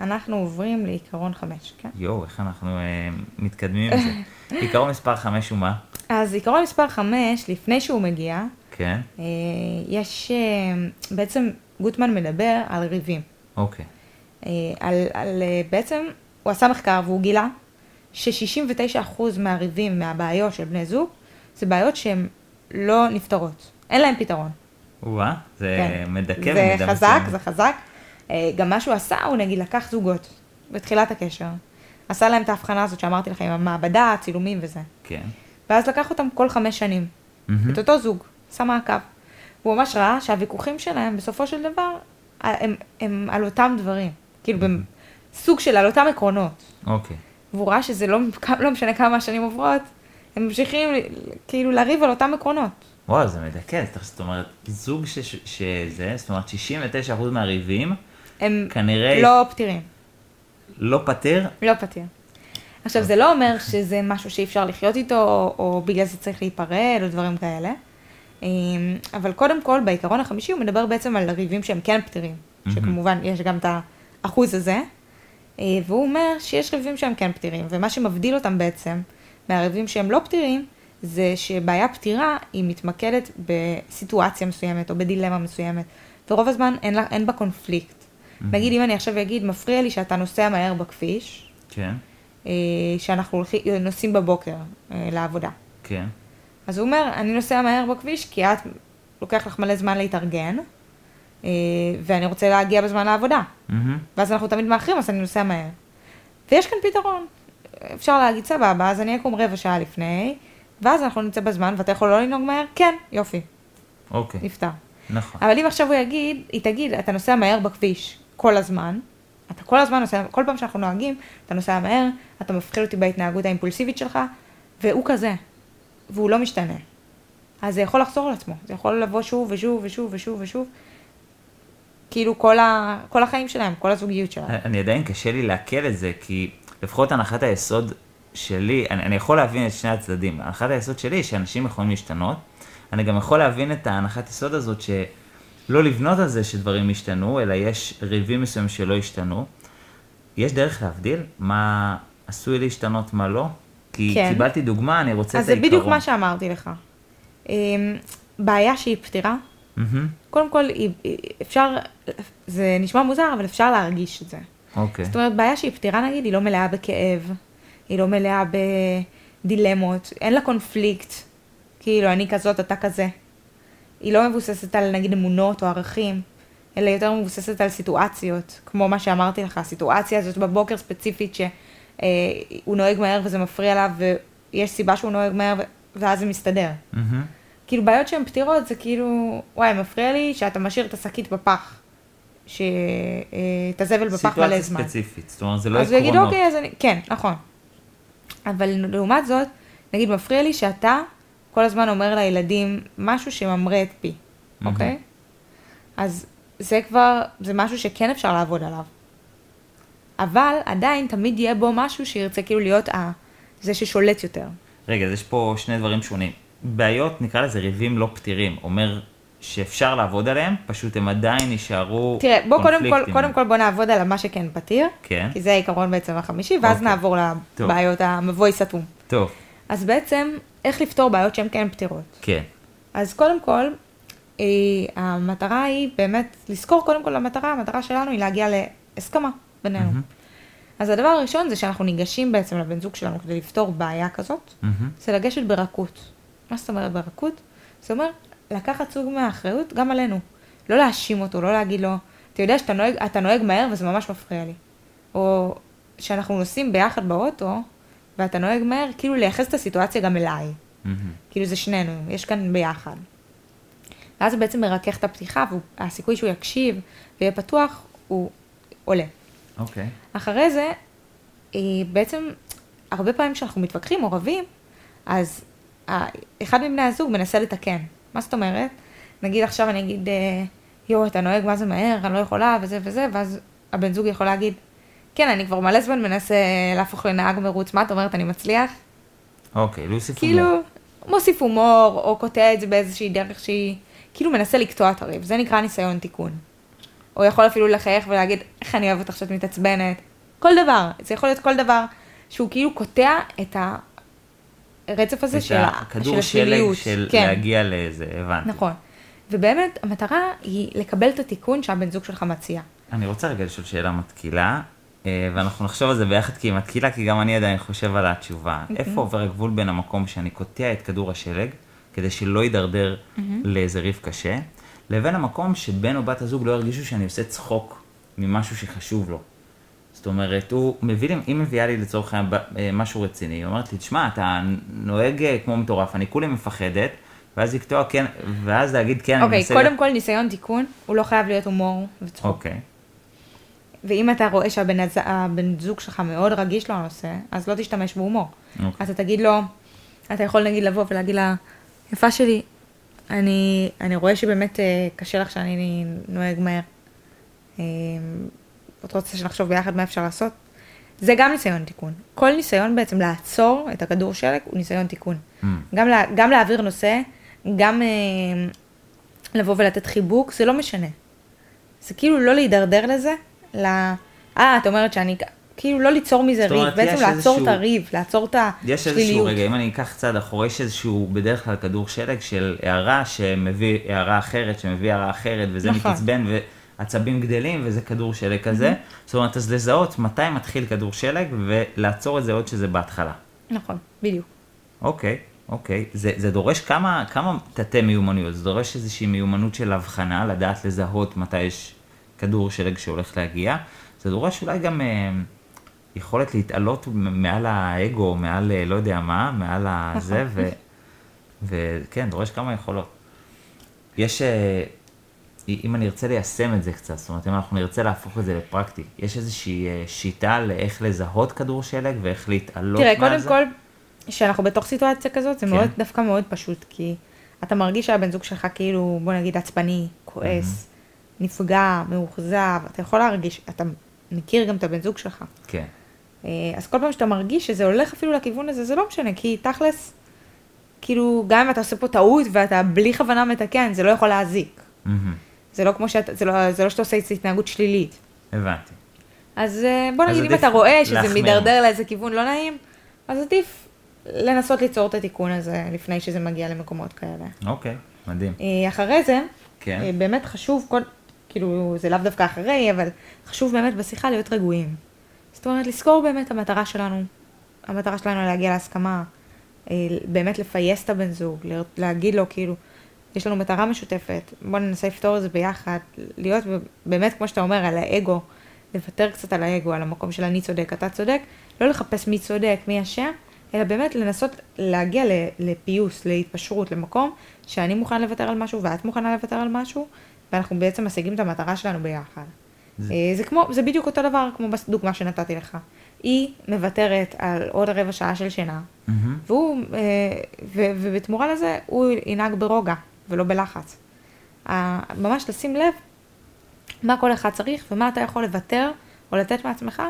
אנחנו עוברים לעיקרון חמש, כן? יואו, איך אנחנו אה, מתקדמים עם זה. עיקרון מספר 5 הוא מה? אז עיקרון מספר חמש, לפני שהוא מגיע, כן, אה, יש, אה, בעצם גוטמן מדבר על ריבים. אוקיי. אה, על, על, אה, בעצם, הוא עשה מחקר והוא גילה ש-69% מהריבים, מהבעיות של בני זוג, זה בעיות שהן לא נפתרות. אין להן פתרון. וואה, זה כן. מדכא זה במידה חזק, מסוימת. זה חזק. אה, גם מה שהוא עשה, הוא נגיד לקח זוגות בתחילת הקשר. עשה להם את ההבחנה הזאת שאמרתי לכם, עם המעבדה, הצילומים וזה. כן. ואז לקח אותם כל חמש שנים. מהמם. את אותו זוג, שם מעקב. הוא ממש ראה שהוויכוחים שלהם, בסופו של דבר, הם, הם על אותם דברים. כאילו, בסוג של על אותם עקרונות. אוקיי. והוא ראה שזה לא, לא משנה כמה השנים עוברות, הם ממשיכים כאילו לריב על אותם עקרונות. וואו, זה מדכא, זאת אומרת, זוג שזה, זאת אומרת, 69% מהריבים, הם כנראה לא פתירים, לא פתיר, לא פתיר. עכשיו, זה לא אומר שזה משהו שאי אפשר לחיות איתו, או, או בגלל זה צריך להיפרד, או דברים כאלה. אמ, אבל קודם כל, בעיקרון החמישי הוא מדבר בעצם על ריבים שהם כן פתירים. שכמובן, יש גם את האחוז הזה. אה, והוא אומר שיש ריבים שהם כן פתירים, ומה שמבדיל אותם בעצם מהריבים שהם לא פתירים, זה שבעיה פתירה היא מתמקדת בסיטואציה מסוימת או בדילמה מסוימת, ורוב הזמן אין, לה, אין בה קונפליקט. נגיד אם אני עכשיו אגיד, מפריע לי שאתה נוסע מהר בכביש, כן, אה, שאנחנו הולכים, נוסעים בבוקר אה, לעבודה. כן, אז הוא אומר, אני נוסע מהר בכביש כי את, לוקח לך מלא זמן להתארגן, אה, ואני רוצה להגיע בזמן לעבודה. ואז אנחנו תמיד מאחרים, אז אני נוסע מהר. ויש כאן פתרון. אפשר להגיד, סבבה, אז אני אקום רבע שעה לפני, ואז אנחנו נצא בזמן, ואתה יכול לא לנהוג מהר? כן, יופי, אוקיי, נפתר. נכון, אבל אם עכשיו הוא יגיד, היא תגיד, אתה נוסע מהר בכביש כל הזמן, אתה כל הזמן נוסע, כל פעם שאנחנו נוהגים, אתה נוסע מהר, אתה מפחיד אותי בהתנהגות האימפולסיבית שלך, והוא כזה, והוא לא משתנה. אז זה יכול לחזור על עצמו, זה יכול לבוא שוב ושוב ושוב ושוב ושוב, כאילו כל, ה, כל החיים שלהם, כל הזוגיות שלהם. אני עדיין קשה לי לעכל את זה, כי לפחות הנחת היסוד שלי, אני, אני יכול להבין את שני הצדדים. הנחת היסוד שלי היא שאנשים יכולים להשתנות. אני גם יכול להבין את ההנחת יסוד הזאת שלא לבנות על זה שדברים ישתנו, אלא יש ריבים מסוימים שלא ישתנו. יש דרך להבדיל מה עשוי להשתנות, מה לא? כי כן. קיבלתי דוגמה, אני רוצה אז את זה העיקרון. בדיוק מה שאמרתי לך. אמ, בעיה שהיא פתירה, מהמם, קודם כל, אפשר, זה נשמע מוזר, אבל אפשר להרגיש את זה. אוקיי. זאת אומרת, בעיה שהיא פתירה נגיד, היא לא מלאה בכאב, היא לא מלאה בדילמות, אין לה קונפליקט, כאילו, אני כזאת, אתה כזה. היא לא מבוססת על נגיד אמונות או ערכים, אלא יותר מבוססת על סיטואציות, כמו מה שאמרתי לך, הסיטואציה הזאת בבוקר ספציפית שהוא נוהג מהר וזה מפריע לה, ויש סיבה שהוא נוהג מהר, ואז זה מסתדר. מהמם, כאילו בעיות שהן פתירות זה כאילו, וואי, מפריע לי שאתה משאיר את השקית בפח. ש... אה, הזבל בפח מלא זמן. סיטואציה ספציפית, זאת אומרת, זה לא אז הוא יגיד, עקרונות. אוקיי, אז אני... כן, נכון. אבל לעומת זאת, נגיד, מפריע לי שאתה כל הזמן אומר לילדים משהו שממרה את פי. אוקיי? אז זה כבר, זה משהו שכן אפשר לעבוד עליו. אבל עדיין תמיד יהיה בו משהו שירצה כאילו להיות ה... זה ששולט יותר. רגע, אז יש פה שני דברים שונים. בעיות, נקרא לזה ריבים לא פתירים. אומר שאפשר לעבוד עליהם, פשוט הם עדיין יישארו תראה, בוא קודם כל. קודם כל בוא נעבוד על מה שכן פתיר, כן, כי זה העיקרון בעצם החמישי, ואז אוקיי. נעבור טוב. לבעיות המבוי סתום. טוב, אז בעצם, איך לפתור בעיות שהן כן פתירות? כן, אז קודם כל, אה, המטרה היא באמת לזכור קודם כל המטרה, המטרה שלנו היא להגיע להסכמה בינינו. מהמם. אז הדבר הראשון זה שאנחנו ניגשים בעצם לבן זוג שלנו כדי לפתור בעיה כזאת, מהמם, זה לגשת ברכות. מה זאת אומרת ברכות? זה אומר לקחת סוג מהאחריות גם עלינו. לא להאשים אותו, לא להגיד לו, אתה יודע שאתה נוהג, נוהג מהר וזה ממש מפריע לי. או שאנחנו נוסעים ביחד באוטו, ואתה נוהג מהר, כאילו לייחס את הסיטואציה גם אליי. מהמם. כאילו זה שנינו, יש כאן ביחד. ואז זה בעצם מרכך את הפתיחה, והסיכוי שהוא יקשיב ויהיה פתוח, הוא עולה. אוקיי, אחרי זה, אה, בעצם, הרבה פעמים כשאנחנו מתווכחים או רבים, אז ה- אחד מבני הזוג מנסה לתקן. מה זאת אומרת? נגיד עכשיו אני אגיד, אה, יואו, אתה נוהג מה זה מהר, אני לא יכולה, וזה וזה, ואז הבן זוג יכול להגיד, כן, אני כבר מלא זמן מנסה להפוך לנהג מרוץ, מה את אומרת, אני מצליח? אוקיי, להוסיף כאילו, הומור. מוסיף הומור, או קוטע את זה באיזושהי דרך שהיא, כאילו מנסה לקטוע את הריב, זה נקרא ניסיון תיקון. או יכול אפילו לחייך ולהגיד, איך אני אוהבת עכשיו מתעצבנת. כל דבר, זה יכול להיות כל דבר שהוא כאילו קוטע את הרצף הזה את של, ה- הכדור של שלג השליליות. של כן. להגיע לאיזה, הבנתי. נכון. ובאמת, המטרה היא לקבל את התיקון שהבן זוג שלך מציע. אני רוצה רגע לשאול שאלה מתקילה, ואנחנו נחשוב על זה ביחד כי היא מתקילה, כי גם אני עדיין חושב על התשובה. אוקיי. איפה עובר הגבול בין המקום שאני קוטע את כדור השלג, כדי שלא יידרדר לאיזה ריב קשה, לבין המקום שבן או בת הזוג לא ירגישו שאני עושה צחוק ממשהו שחשוב לו. זאת אומרת, הוא מביא לי, היא מביאה לי לצורך העניין אה, משהו רציני, היא אומרת לי, תשמע, אתה נוהג אה, כמו מטורף, אני כולי מפחדת, ואז לקטוע כן, ואז להגיד כן, אני אוקיי, מנסה... קודם כל ניסיון תיקון, הוא לא חייב להיות הומור וצחוק. אוקיי, ואם אתה רואה שהבן זוג שלך מאוד רגיש לו הנושא, אז לא תשתמש בהומור. אוקיי. אתה תגיד לו, אתה יכול נגיד לבוא ולהגיד לה, יפה שלי, אני, אני רואה שבאמת אה, קשה לך שאני נוהג מהר. אה, את רוצה שנחשוב ביחד מה אפשר לעשות? זה גם ניסיון תיקון. כל ניסיון בעצם לעצור את הכדור שלג הוא ניסיון תיקון. Mm. גם, לה, גם להעביר נושא, גם אה, לבוא ולתת חיבוק, זה לא משנה. זה כאילו לא להידרדר לזה, ל... אה, את אומרת שאני... כאילו לא ליצור מזה זאת ריב, אומרת, בעצם לעצור איזשהו- את הריב, לעצור את יש איזשהו השליליות. רגע, אם אני אקח צעד אחורה, יש איזשהו בדרך כלל כדור שלג של הערה שמביא הערה אחרת, שמביא הערה אחרת, וזה נכון. מתעצבן ועצבים גדלים, וזה כדור שלג כזה. זאת אומרת, אז לזהות מתי מתחיל כדור שלג, ולעצור את זה עוד שזה בהתחלה. נכון, בדיוק. אוקיי, אוקיי. זה, זה דורש כמה, כמה תתי מיומנויות, זה דורש איזושהי מיומנות של הבחנה, לדעת לזהות מתי יש כדור שלג שהולך להגיע. זה דורש אולי גם אה, יכולת להתעלות מעל האגו, מעל אה, לא יודע מה, מעל הזה, ו, וכן, דורש כמה יכולות. יש, אה, אם אני ארצה ליישם את זה קצת, זאת אומרת, אם אנחנו נרצה להפוך את זה לפרקטי, יש איזושהי אה, שיטה לאיך לזהות כדור שלג ואיך להתעלות תראה, קודם זה? כל, כשאנחנו בתוך סיטואציה כזאת, זה כן. מאוד, דווקא מאוד פשוט, כי אתה מרגיש שהבן זוג שלך כאילו, בוא נגיד, עצבני, כועס, נפגע, מאוכזב, אתה יכול להרגיש, אתה מכיר גם את הבן זוג שלך. כן. אה, אז כל פעם שאתה מרגיש שזה הולך אפילו לכיוון הזה, זה לא משנה, כי תכלס, כאילו, גם אם אתה עושה פה טעות ואתה בלי כוונה מתקן, זה לא יכול להזיק. מהמם. זה לא כמו שאתה, זה לא, זה לא שאתה עושה התנהגות שלילית. הבנתי. אז אה, בוא אז נגיד, אם עדיף אתה רואה שזה להחמיר. מידרדר לאיזה כיוון לא נעים, אז עדיף לנסות ליצור את התיקון הזה לפני שזה מגיע למקומות כאלה. אוקיי, מדהים. אה, אחרי זה, כן. באמת חשוב, כל, כאילו, זה לאו דווקא אחרי, אבל חשוב באמת בשיחה להיות רגועים. זאת אומרת, לזכור באמת המטרה שלנו, המטרה שלנו להגיע להסכמה, אה, באמת לפייס את הבן זוג, להגיד לו כאילו, יש לנו מטרה משותפת, בוא ננסה לפתור את זה ביחד, להיות באמת, כמו שאתה אומר, על האגו, לוותר קצת על האגו, על המקום של אני צודק, אתה צודק, לא לחפש מי צודק, מי אשם, אלא באמת לנסות להגיע לפיוס, להתפשרות, למקום שאני מוכן לוותר על משהו ואת מוכנה לוותר על משהו, ואנחנו בעצם משיגים את המטרה שלנו ביחד. זה- זה, זה כמו, זה בדיוק אותו דבר כמו בדוגמה שנתתי לך. היא מוותרת על עוד רבע שעה של שינה, מהמם. והוא, אה, ו, ובתמורה לזה הוא ינהג ברוגע ולא בלחץ. ה- ממש לשים לב מה כל אחד צריך ומה אתה יכול לוותר או לתת מעצמך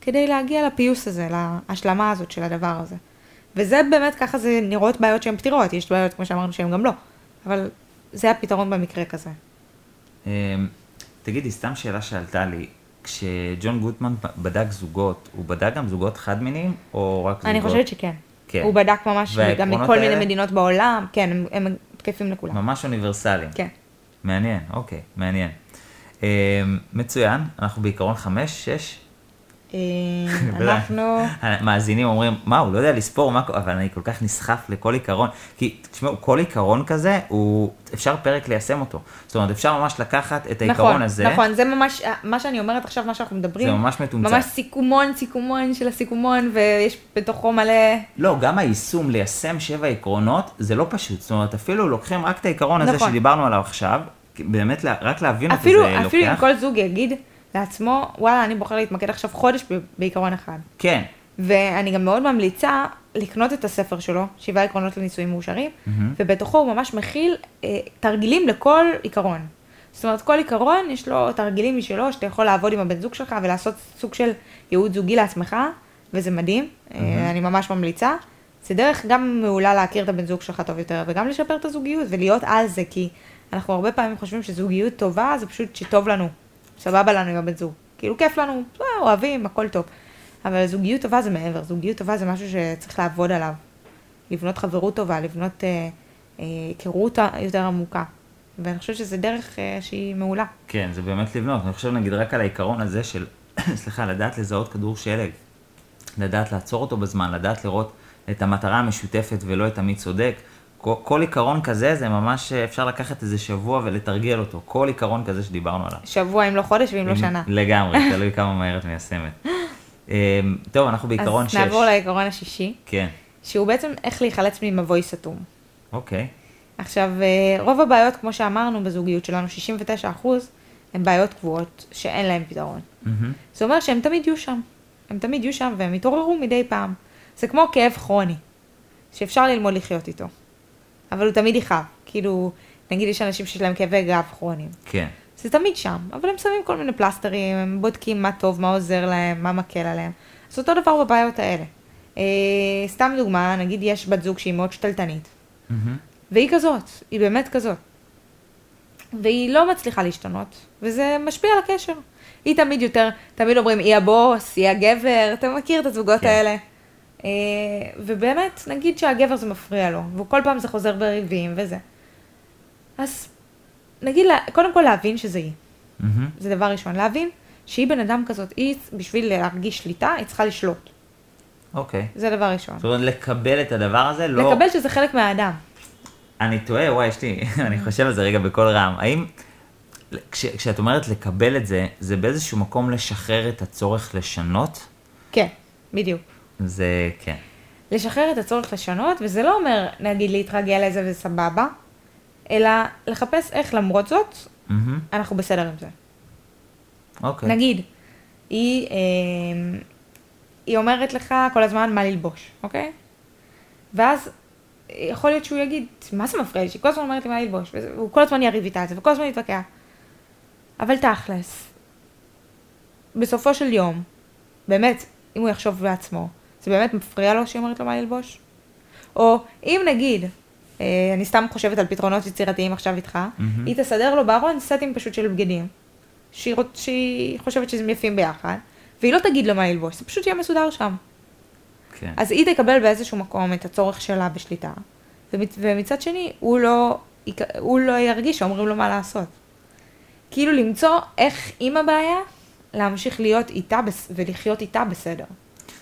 כדי להגיע לפיוס הזה, להשלמה הזאת של הדבר הזה. וזה באמת, ככה זה נראות בעיות שהן פתירות, יש בעיות כמו שאמרנו שהן גם לא, אבל זה הפתרון במקרה כזה. אמ, תגידי, סתם שאלה שעלתה לי, כשג'ון גוטמן בדק זוגות, הוא בדק גם זוגות חד-מיניים, או רק זוגות? אני חושבת שכן. כן. הוא בדק ממש גם מכל מיני? מדינות בעולם, כן, הם, הם תקפים לכולם. ממש אוניברסליים. כן. מעניין, אוקיי, מעניין. אמ, מצוין, אנחנו בעיקרון חמש, שש. אה. אנחנו... המאזינים אומרים, מה, הוא לא יודע לספור, מה, אבל אני כל כך נסחף לכל עיקרון. כי, תשמעו, כל עיקרון כזה, הוא, אפשר פרק ליישם אותו. זאת אומרת, אפשר ממש לקחת את העיקרון נכון, הזה, נכון, זה ממש, מה שאני אומרת עכשיו, מה שאנחנו מדברים, זה ממש מתומצת. ממש סיכומון, סיכומון של הסיכומון, ויש בתוכו מלא... לא, גם היישום, ליישם שבע עקרונות, זה לא פשוט. זאת אומרת, אפילו לוקחים רק את העיקרון הזה נכון. שדיברנו עליו עכשיו, באמת, רק להבין אפילו, זה אפילו אם לוקח. כל זוג יגיד לעצמו, וואלה, אני בוחר להתמקד עכשיו חודש בעיקרון אחד. כן, ואני גם מאוד ממליצה לקנות את הספר שלו, שבעה עקרונות לנישואים מאושרים, מהמם. ובתוכו הוא ממש מכיל אה, תרגילים לכל עיקרון. זאת אומרת, כל עיקרון יש לו תרגילים משלו, שאתה יכול לעבוד עם הבן זוג שלך ולעשות סוג של ייעוד זוגי לעצמך, וזה מדהים, אה, אני ממש ממליצה. זה דרך גם מעולה להכיר את הבן זוג שלך טוב יותר, וגם לשפר את הזוגיות ולהיות על זה, כי אנחנו הרבה פעמים חושבים שזוגיות טובה זה פשוט שטוב לנו. סבבה לנו עם הבן זוג. כאילו כיף לנו, אה, אוהבים, הכל טוב. אבל זוגיות טובה זה מעבר, זוגיות טובה זה משהו שצריך לעבוד עליו. לבנות חברות טובה, לבנות אה, אה, היכרות יותר עמוקה. ואני חושבת שזו דרך אה, שהיא מעולה. כן, זה באמת לבנות. אני חושב נגיד רק על העיקרון הזה של, סליחה, לדעת לזהות כדור שלג. לדעת לעצור אותו בזמן, לדעת לראות את המטרה המשותפת ולא את המי צודק. כל, כל עיקרון כזה, זה ממש, אה, אפשר לקחת איזה שבוע ולתרגל אותו. כל עיקרון כזה שדיברנו עליו. שבוע, אם לא חודש ואם לא שנה. לגמרי, תלוי כמה מהר את מיישמת. אה, טוב, אנחנו בעיקרון אז 6. נעבור לעיקרון השישי, כן, שהוא בעצם איך להיחלץ ממבוי סתום. אוקיי. עכשיו, אה, רוב הבעיות, כמו שאמרנו בזוגיות שלנו, 69%, הן בעיות קבועות שאין להן פתרון. מהמם. זה אומר שהם תמיד יהיו שם. הם תמיד יהיו שם והם יתעוררו מדי פעם. זה כמו כאב כרוני, שאפשר ללמוד לחיות איתו. אבל הוא תמיד יכאב. כאילו, נגיד יש אנשים שיש להם כאבי גב כרוניים. כן, זה תמיד שם, אבל הם שמים כל מיני פלסטרים, הם בודקים מה טוב, מה עוזר להם, מה מקל עליהם. אז אותו דבר בבעיות האלה. אה, סתם דוגמה, נגיד יש בת זוג שהיא מאוד שתלטנית, מהמם. והיא כזאת, היא באמת כזאת. והיא לא מצליחה להשתנות, וזה משפיע על הקשר. היא תמיד יותר, תמיד אומרים, היא הבוס, היא הגבר, אתה מכיר את הזוגות כן. האלה. אה, ובאמת, נגיד שהגבר זה מפריע לו, וכל פעם זה חוזר בריבים וזה. אז נגיד, קודם כל להבין שזה היא. מהמם. זה דבר ראשון. להבין שהיא בן אדם כזאת, היא, בשביל להרגיש שליטה, היא צריכה לשלוט. אוקיי. זה דבר ראשון. זאת אומרת, לקבל את הדבר הזה, לא... לקבל שזה חלק מהאדם. אני תוהה, וואי, יש לי, אני חושב על זה רגע בקול רם. האם, כש, כשאת אומרת לקבל את זה, זה באיזשהו מקום לשחרר את הצורך לשנות? כן, בדיוק. זה, כן. לשחרר את הצורך לשנות, וזה לא אומר, נגיד, להתרגל לזה וזה סבבה, אלא לחפש איך למרות זאת, מהמם. אנחנו בסדר עם זה. אוקיי. נגיד, היא, אה, היא אומרת לך כל הזמן מה ללבוש, אוקיי? ואז יכול להיות שהוא יגיד, מה זה מפריע לי? שהיא כל הזמן אומרת לי מה ללבוש, והוא כל הזמן יריב איתה על זה, וכל הזמן יתווכח. אבל תכלס, בסופו של יום, באמת, אם הוא יחשוב בעצמו, זה באמת מפריע לו שהיא אומרת לו מה ללבוש? או אם נגיד, אה, אני סתם חושבת על פתרונות יצירתיים עכשיו איתך, מהמם. היא תסדר לו בארון סטים פשוט של בגדים, שהיא, רוצ- שהיא חושבת שהם יפים ביחד, והיא לא תגיד לו מה ללבוש, זה פשוט יהיה מסודר שם. כן. אז היא תקבל באיזשהו מקום את הצורך שלה בשליטה, ומצ, ומצד שני, הוא לא, הוא לא ירגיש שאומרים לו מה לעשות. כאילו למצוא איך עם הבעיה, להמשיך להיות איתה בס- ולחיות איתה בסדר.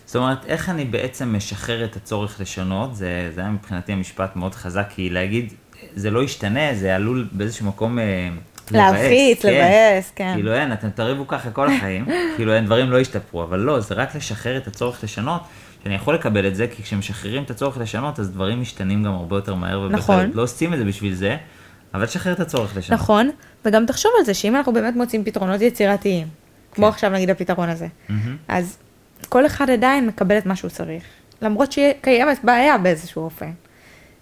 זאת אומרת, איך אני בעצם משחרר את הצורך לשנות, זה, זה היה מבחינתי המשפט מאוד חזק, כי להגיד, זה לא ישתנה, זה עלול באיזשהו מקום אה, להלחיץ, כן. לבאס, כן. כאילו אין, אתם תריבו ככה כל החיים, כאילו אין, דברים לא ישתפרו, אבל לא, זה רק לשחרר את הצורך לשנות, שאני יכול לקבל את זה, כי כשמשחררים את הצורך לשנות, אז דברים משתנים גם הרבה יותר מהר, ובכלל נכון. לא עושים את זה בשביל זה, אבל לשחרר את הצורך לשנות. נכון, וגם תחשוב על זה שאם אנחנו באמת מוצאים פתרונות יצירתיים, כמו כן. עכשיו נגיד הפתרון הזה, מהמם. אז כל אחד עדיין מקבל את מה שהוא צריך, למרות שקיימת בעיה באיזשהו אופן.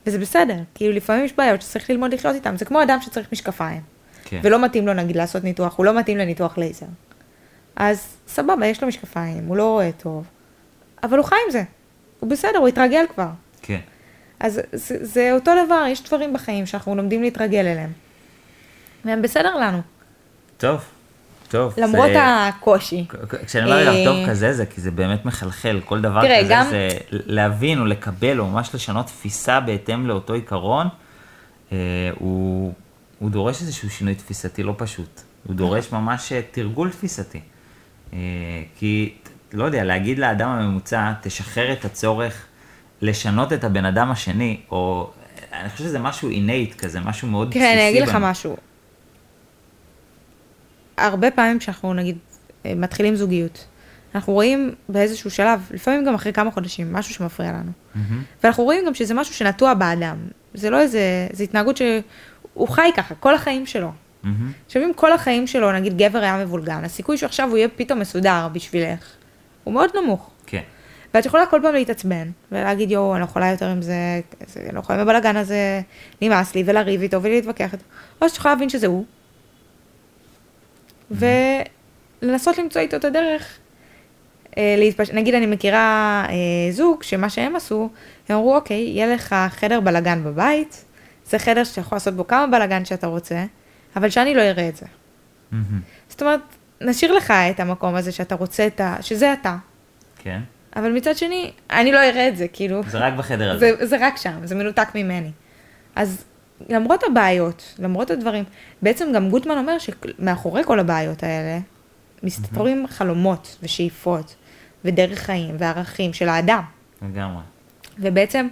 וזה בסדר, כאילו לפעמים יש בעיות שצריך ללמוד לחיות איתן, זה כמו אדם שצריך משקפיים, כן. ולא מתאים לו נגיד לעשות ניתוח, הוא לא מתאים לניתוח לייזר. אז סבבה, יש לו משקפיים, הוא לא רואה טוב, אבל הוא חי עם זה, הוא בסדר, הוא התרגל כבר. כן. אז זה, זה אותו דבר, יש דברים בחיים שאנחנו לומדים להתרגל אליהם. והם בסדר לנו, טוב, טוב. למרות זה- הקושי. כשאני אומר רגע אה, טוב כזה, זה כי זה באמת מחלחל, כל דבר תראה, כזה גם- זה להבין או לקבל או ממש לשנות תפיסה בהתאם לאותו עיקרון, אה, הוא, הוא דורש איזשהו שינוי תפיסתי לא פשוט, הוא דורש ממש אה, תרגול תפיסתי. אה, כי, לא יודע, להגיד לאדם הממוצע, תשחרר את הצורך לשנות את הבן אדם השני, או אני חושב שזה משהו אינאיט כזה, משהו מאוד בסיסי. תראה, אני אגיד לך בנו. משהו. הרבה פעמים כשאנחנו נגיד אה, מתחילים זוגיות, אנחנו רואים באיזשהו שלב, לפעמים גם אחרי כמה חודשים, משהו שמפריע לנו. מהמם. ואנחנו רואים גם שזה משהו שנטוע באדם. זה לא איזה, זה התנהגות שהוא חי ככה, כל החיים שלו. מהמם. עכשיו אם כל החיים שלו, נגיד גבר היה מבולגן, הסיכוי שעכשיו הוא יהיה פתאום מסודר בשבילך, הוא מאוד נמוך. כן, ואת יכולה כל פעם להתעצבן, ולהגיד יואו, אני לא יכולה יותר עם זה- אני לא יכולה עם הבלאגן הזה, נמאס לי, ולריב איתו ולהתווכח איתו. או שאת יכולה להבין שזה הוא, ולנסות למצוא איתו את הדרך. אה, להתפש... נגיד אני מכירה אה, זוג שמה שהם עשו, הם אמרו אוקיי, יהיה לך חדר בלאגן בבית, זה חדר שאתה יכול לעשות בו כמה בלאגן שאתה רוצה, אבל שאני לא אראה את זה. מהמם. זאת אומרת, נשאיר לך את המקום הזה שאתה רוצה את ה... שזה אתה. כן. אבל מצד שני, אני לא אראה את זה, כאילו. זה רק בחדר הזה. זה, זה רק שם, זה מנותק ממני. אז למרות הבעיות, למרות הדברים, בעצם גם גוטמן אומר שמאחורי כל הבעיות האלה, מסתתרים mm-hmm. חלומות ושאיפות ודרך חיים וערכים של האדם. לגמרי. ובעצם,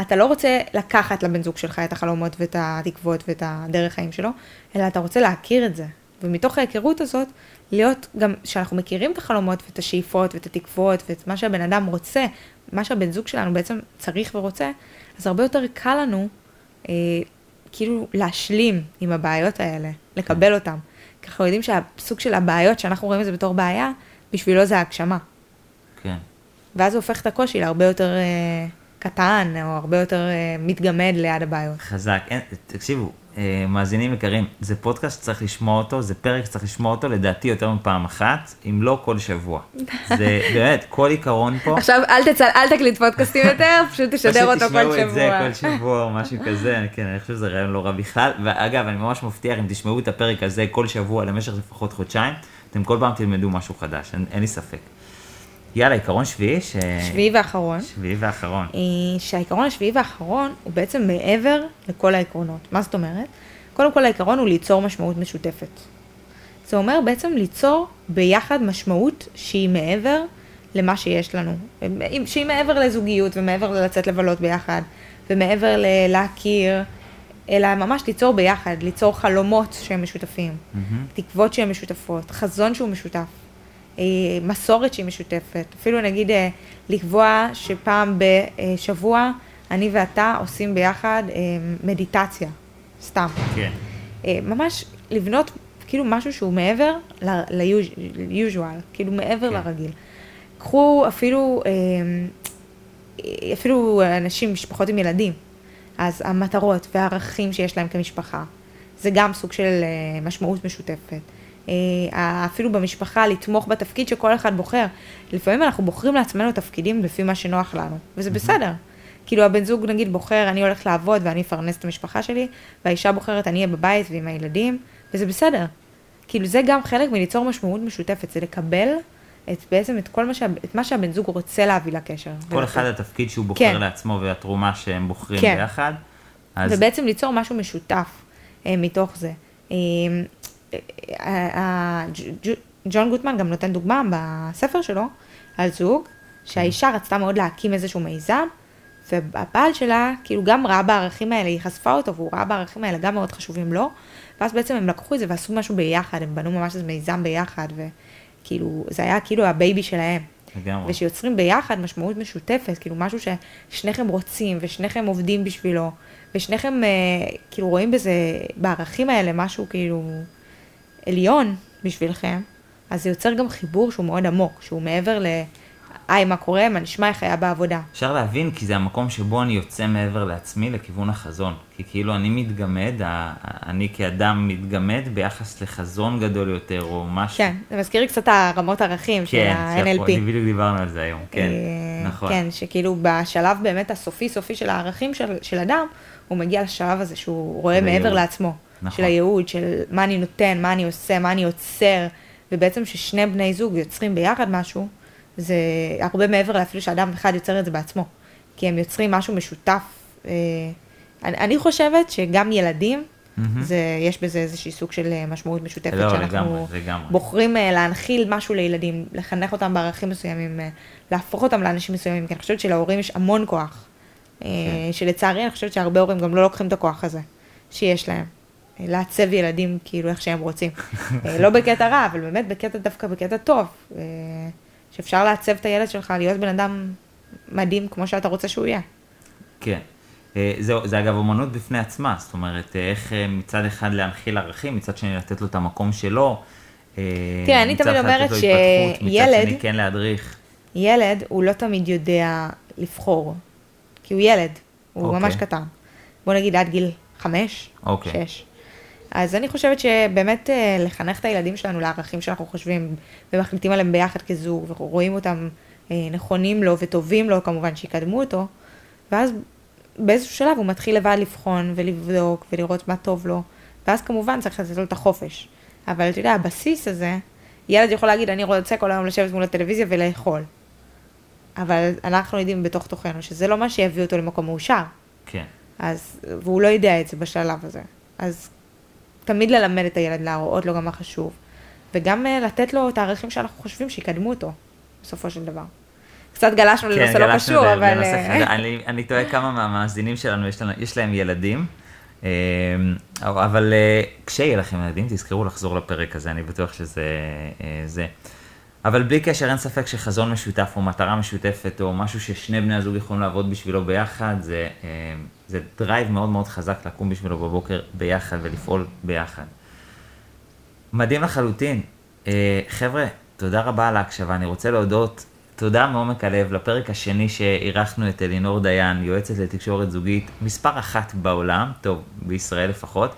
אתה לא רוצה לקחת לבן זוג שלך את החלומות ואת התקוות ואת הדרך חיים שלו, אלא אתה רוצה להכיר את זה. ומתוך ההיכרות הזאת, להיות גם, שאנחנו מכירים את החלומות ואת השאיפות ואת התקוות ואת מה שהבן אדם רוצה, מה שהבן זוג שלנו בעצם צריך ורוצה, אז הרבה יותר קל לנו אה, כאילו להשלים עם הבעיות האלה, לקבל אותן. כי אנחנו יודעים שהסוג של הבעיות שאנחנו רואים את זה בתור בעיה, בשבילו זה ההגשמה. כן. ואז זה הופך את הקושי להרבה יותר אה, קטן, או הרבה יותר אה, מתגמד ליד הבעיות. חזק. אין, תקשיבו, אה, מאזינים יקרים, זה פודקאסט שצריך לשמוע אותו, זה פרק שצריך לשמוע אותו, לדעתי יותר מפעם אחת, אם לא כל שבוע. זה באמת, כל עיקרון פה. עכשיו אל, תצל, אל תקליט פודקאסטים יותר, פשוט תשדר אותו כל שבוע. פשוט תשמעו את זה כל שבוע או משהו כזה, כן, אני חושב שזה רעיון לא רע בכלל. ואגב, אני ממש מבטיח, אם תשמעו את הפרק הזה כל שבוע למשך לפחות חודשיים, אתם כל פעם תלמדו משהו חדש, אין, אין לי ספק. יאללה, עיקרון שביעי ש... שביעי ואחרון. שביעי ואחרון. אה, שהעיקרון השביעי והאחרון הוא בעצם מעבר לכל העקרונות. מה זאת אומרת? קודם כל העיקרון הוא ליצור משמעות משותפת. זה אומר בעצם ליצור ביחד משמעות שהיא מעבר למה שיש לנו. שהיא מעבר לזוגיות ומעבר ללצאת לבלות ביחד, ומעבר ללהכיר, אלא ממש ליצור ביחד, ליצור חלומות שהם משותפים, mm-hmm. תקוות שהן משותפות, חזון שהוא משותף. אה, מסורת שהיא משותפת. אפילו נגיד אה, לקבוע שפעם בשבוע אני ואתה עושים ביחד אה, מדיטציה, סתם. כן. ממש לבנות כאילו משהו שהוא מעבר ל-usual, כאילו מעבר כן. לרגיל. קחו אפילו, אפילו אנשים, משפחות עם ילדים, אז המטרות והערכים שיש להם כמשפחה, זה גם סוג של משמעות משותפת. אה, אפילו במשפחה, לתמוך בתפקיד שכל אחד בוחר. לפעמים אנחנו בוחרים לעצמנו תפקידים לפי מה שנוח לנו, וזה בסדר. כאילו הבן זוג נגיד בוחר, אני הולך לעבוד ואני אפרנס את המשפחה שלי, והאישה בוחרת, אני אהיה בבית ועם הילדים, וזה בסדר. כאילו זה גם חלק מליצור משמעות משותפת, זה לקבל את בעצם את כל מה, שה, את מה שהבן זוג רוצה להביא לקשר. כל אחד התפקיד שהוא בוחר כן. לעצמו והתרומה שהם בוחרים כן. ביחד. אז... ובעצם ליצור משהו משותף אה, מתוך זה. אה, ג'ון גוטמן גם נותן דוגמה בספר שלו על זוג, שהאישה רצתה מאוד להקים איזשהו מיזם, והבעל שלה כאילו גם ראה בערכים האלה, היא חשפה אותו והוא ראה בערכים האלה גם מאוד חשובים לו, ואז בעצם הם לקחו את זה ועשו משהו ביחד, הם בנו ממש איזה מיזם ביחד, וכאילו זה היה כאילו ה baby שלהם. לגמרי. ושיוצרים ביחד משמעות משותפת, כאילו משהו ששניכם רוצים ושניכם עובדים בשבילו, ושניכם אה, כאילו רואים בזה, בערכים האלה משהו כאילו עליון בשבילכם, אז זה יוצר גם חיבור שהוא מאוד עמוק, שהוא מעבר ל... היי, מה קורה? מה נשמע? איך היה בעבודה? אפשר להבין, כי זה המקום שבו אני יוצא מעבר לעצמי לכיוון החזון. כי כאילו אני מתגמד, אני כאדם מתגמד ביחס לחזון גדול יותר, או משהו. כן, זה מזכיר לי קצת הרמות ערכים כן, של ה-NLP. כן, בדיוק דיברנו על זה היום, כן, אה, נכון. כן, שכאילו בשלב באמת הסופי-סופי של הערכים של, של אדם, הוא מגיע לשלב הזה שהוא רואה מעבר לעצמו. נכון. של הייעוד, של מה אני נותן, מה אני עושה, מה אני עוצר, ובעצם ששני בני זוג יוצרים ביחד משהו, זה הרבה מעבר לאפילו שאדם אחד יוצר את זה בעצמו, כי הם יוצרים משהו משותף. אה, אני, אני חושבת שגם ילדים, mm-hmm. זה, יש בזה איזשהי סוג של אה, משמעות משותפת, לא, שאנחנו לגמרי, לגמרי. בוחרים אה, להנחיל משהו לילדים, לחנך אותם בערכים מסוימים, להפוך אותם לאנשים מסוימים, כי אני חושבת שלהורים יש המון כוח, כן. שלצערי אני חושבת שהרבה הורים גם לא לוקחים את הכוח הזה שיש להם. לעצב ילדים כאילו איך שהם רוצים. אה, לא בקטע רע, אבל באמת בקטע, דווקא בקטע טוב. אה, שאפשר לעצב את הילד שלך להיות בן אדם מדהים כמו שאתה רוצה שהוא יהיה. כן. אה, זה, זה אגב אומנות בפני עצמה, זאת אומרת, איך מצד אחד להנחיל ערכים, מצד שני לתת לו את המקום שלו. תראה, אני תמיד אומרת שילד, מצד שני כן להדריך. ילד, הוא לא תמיד יודע לבחור, כי הוא ילד, הוא okay. אוקיי. ממש קטן. בוא נגיד עד גיל חמש, okay. אוקיי. שש. אז אני חושבת שבאמת אה, לחנך את הילדים שלנו לערכים שאנחנו חושבים ומחליטים עליהם ביחד כזוג, ורואים אותם אה, נכונים לו וטובים לו, כמובן שיקדמו אותו, ואז באיזשהו שלב הוא מתחיל לבד לבחון ולבדוק ולראות מה טוב לו, ואז כמובן צריך לתת לו את החופש. אבל אתה יודע, הבסיס הזה, ילד יכול להגיד, אני רוצה כל היום לשבת מול הטלוויזיה ולאכול. אבל אנחנו יודעים בתוך תוכנו שזה לא מה שיביא אותו למקום מאושר. כן. אז, והוא לא יודע את זה בשלב הזה. אז תמיד ללמד את הילד, להראות לו גם מה חשוב. וגם אה, לתת לו את הערכים שאנחנו חושבים שיקדמו אותו, בסופו של דבר. קצת גלשנו כן, לנושא לא קשור, אבל... לנושא אה, חדש. אני, אני טועה כמה מהמאזינים שלנו, יש, לנו, יש להם ילדים. אה, אבל כשיהיה לכם ילדים, תזכרו לחזור לפרק הזה, אני בטוח שזה זה. אבל בלי קשר, אין ספק שחזון משותף או מטרה משותפת או משהו ששני בני הזוג יכולים לעבוד בשבילו ביחד, זה, זה drive מאוד מאוד חזק לקום בשבילו בבוקר ביחד ולפעול ביחד. מדהים לחלוטין. אה, חבר'ה, תודה רבה על ההקשבה. אני רוצה להודות, תודה מעומק הלב לפרק השני שאירחנו את אלינור דיין, יועצת לתקשורת זוגית, מספר אחת בעולם, טוב, בישראל לפחות,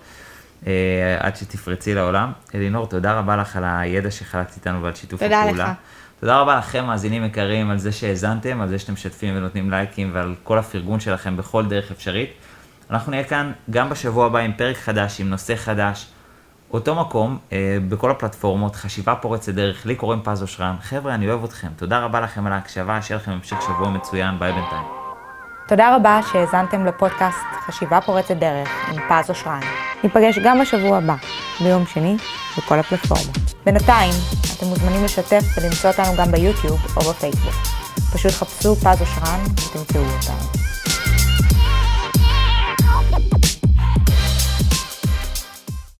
אה, עד שתפרצי לעולם. אלינור, תודה רבה לך על הידע שחלקת איתנו ועל שיתוף תודה הפעולה. לך. תודה רבה לכם, מאזינים יקרים, על זה שהאזנתם, על זה שאתם משתפים ונותנים לייקים ועל כל הפרגון שלכם בכל דרך אפשרית. אנחנו נהיה כאן גם בשבוע הבא עם פרק חדש, עם נושא חדש. אותו מקום, אה, בכל הפלטפורמות, חשיבה פורצת דרך, לי קוראים פז אושרן. חבר'ה, אני אוהב אתכם. תודה רבה לכם על ההקשבה, שיהיה לכם המשך שבוע מצוין, ביי בינתיים. תודה רבה שהאזנתם לפודקאסט חשיבה פורצת דרך עם פז אושרן. ניפגש גם בשבוע הבא, ביום שני, בכל הפלטפורמות. בינתיים, אתם מוזמנים לשתף ולמצוא אותנו גם ביוטיוב או בפייסבוק. פשוט חפשו פז אושרן ותמצאו אותנו.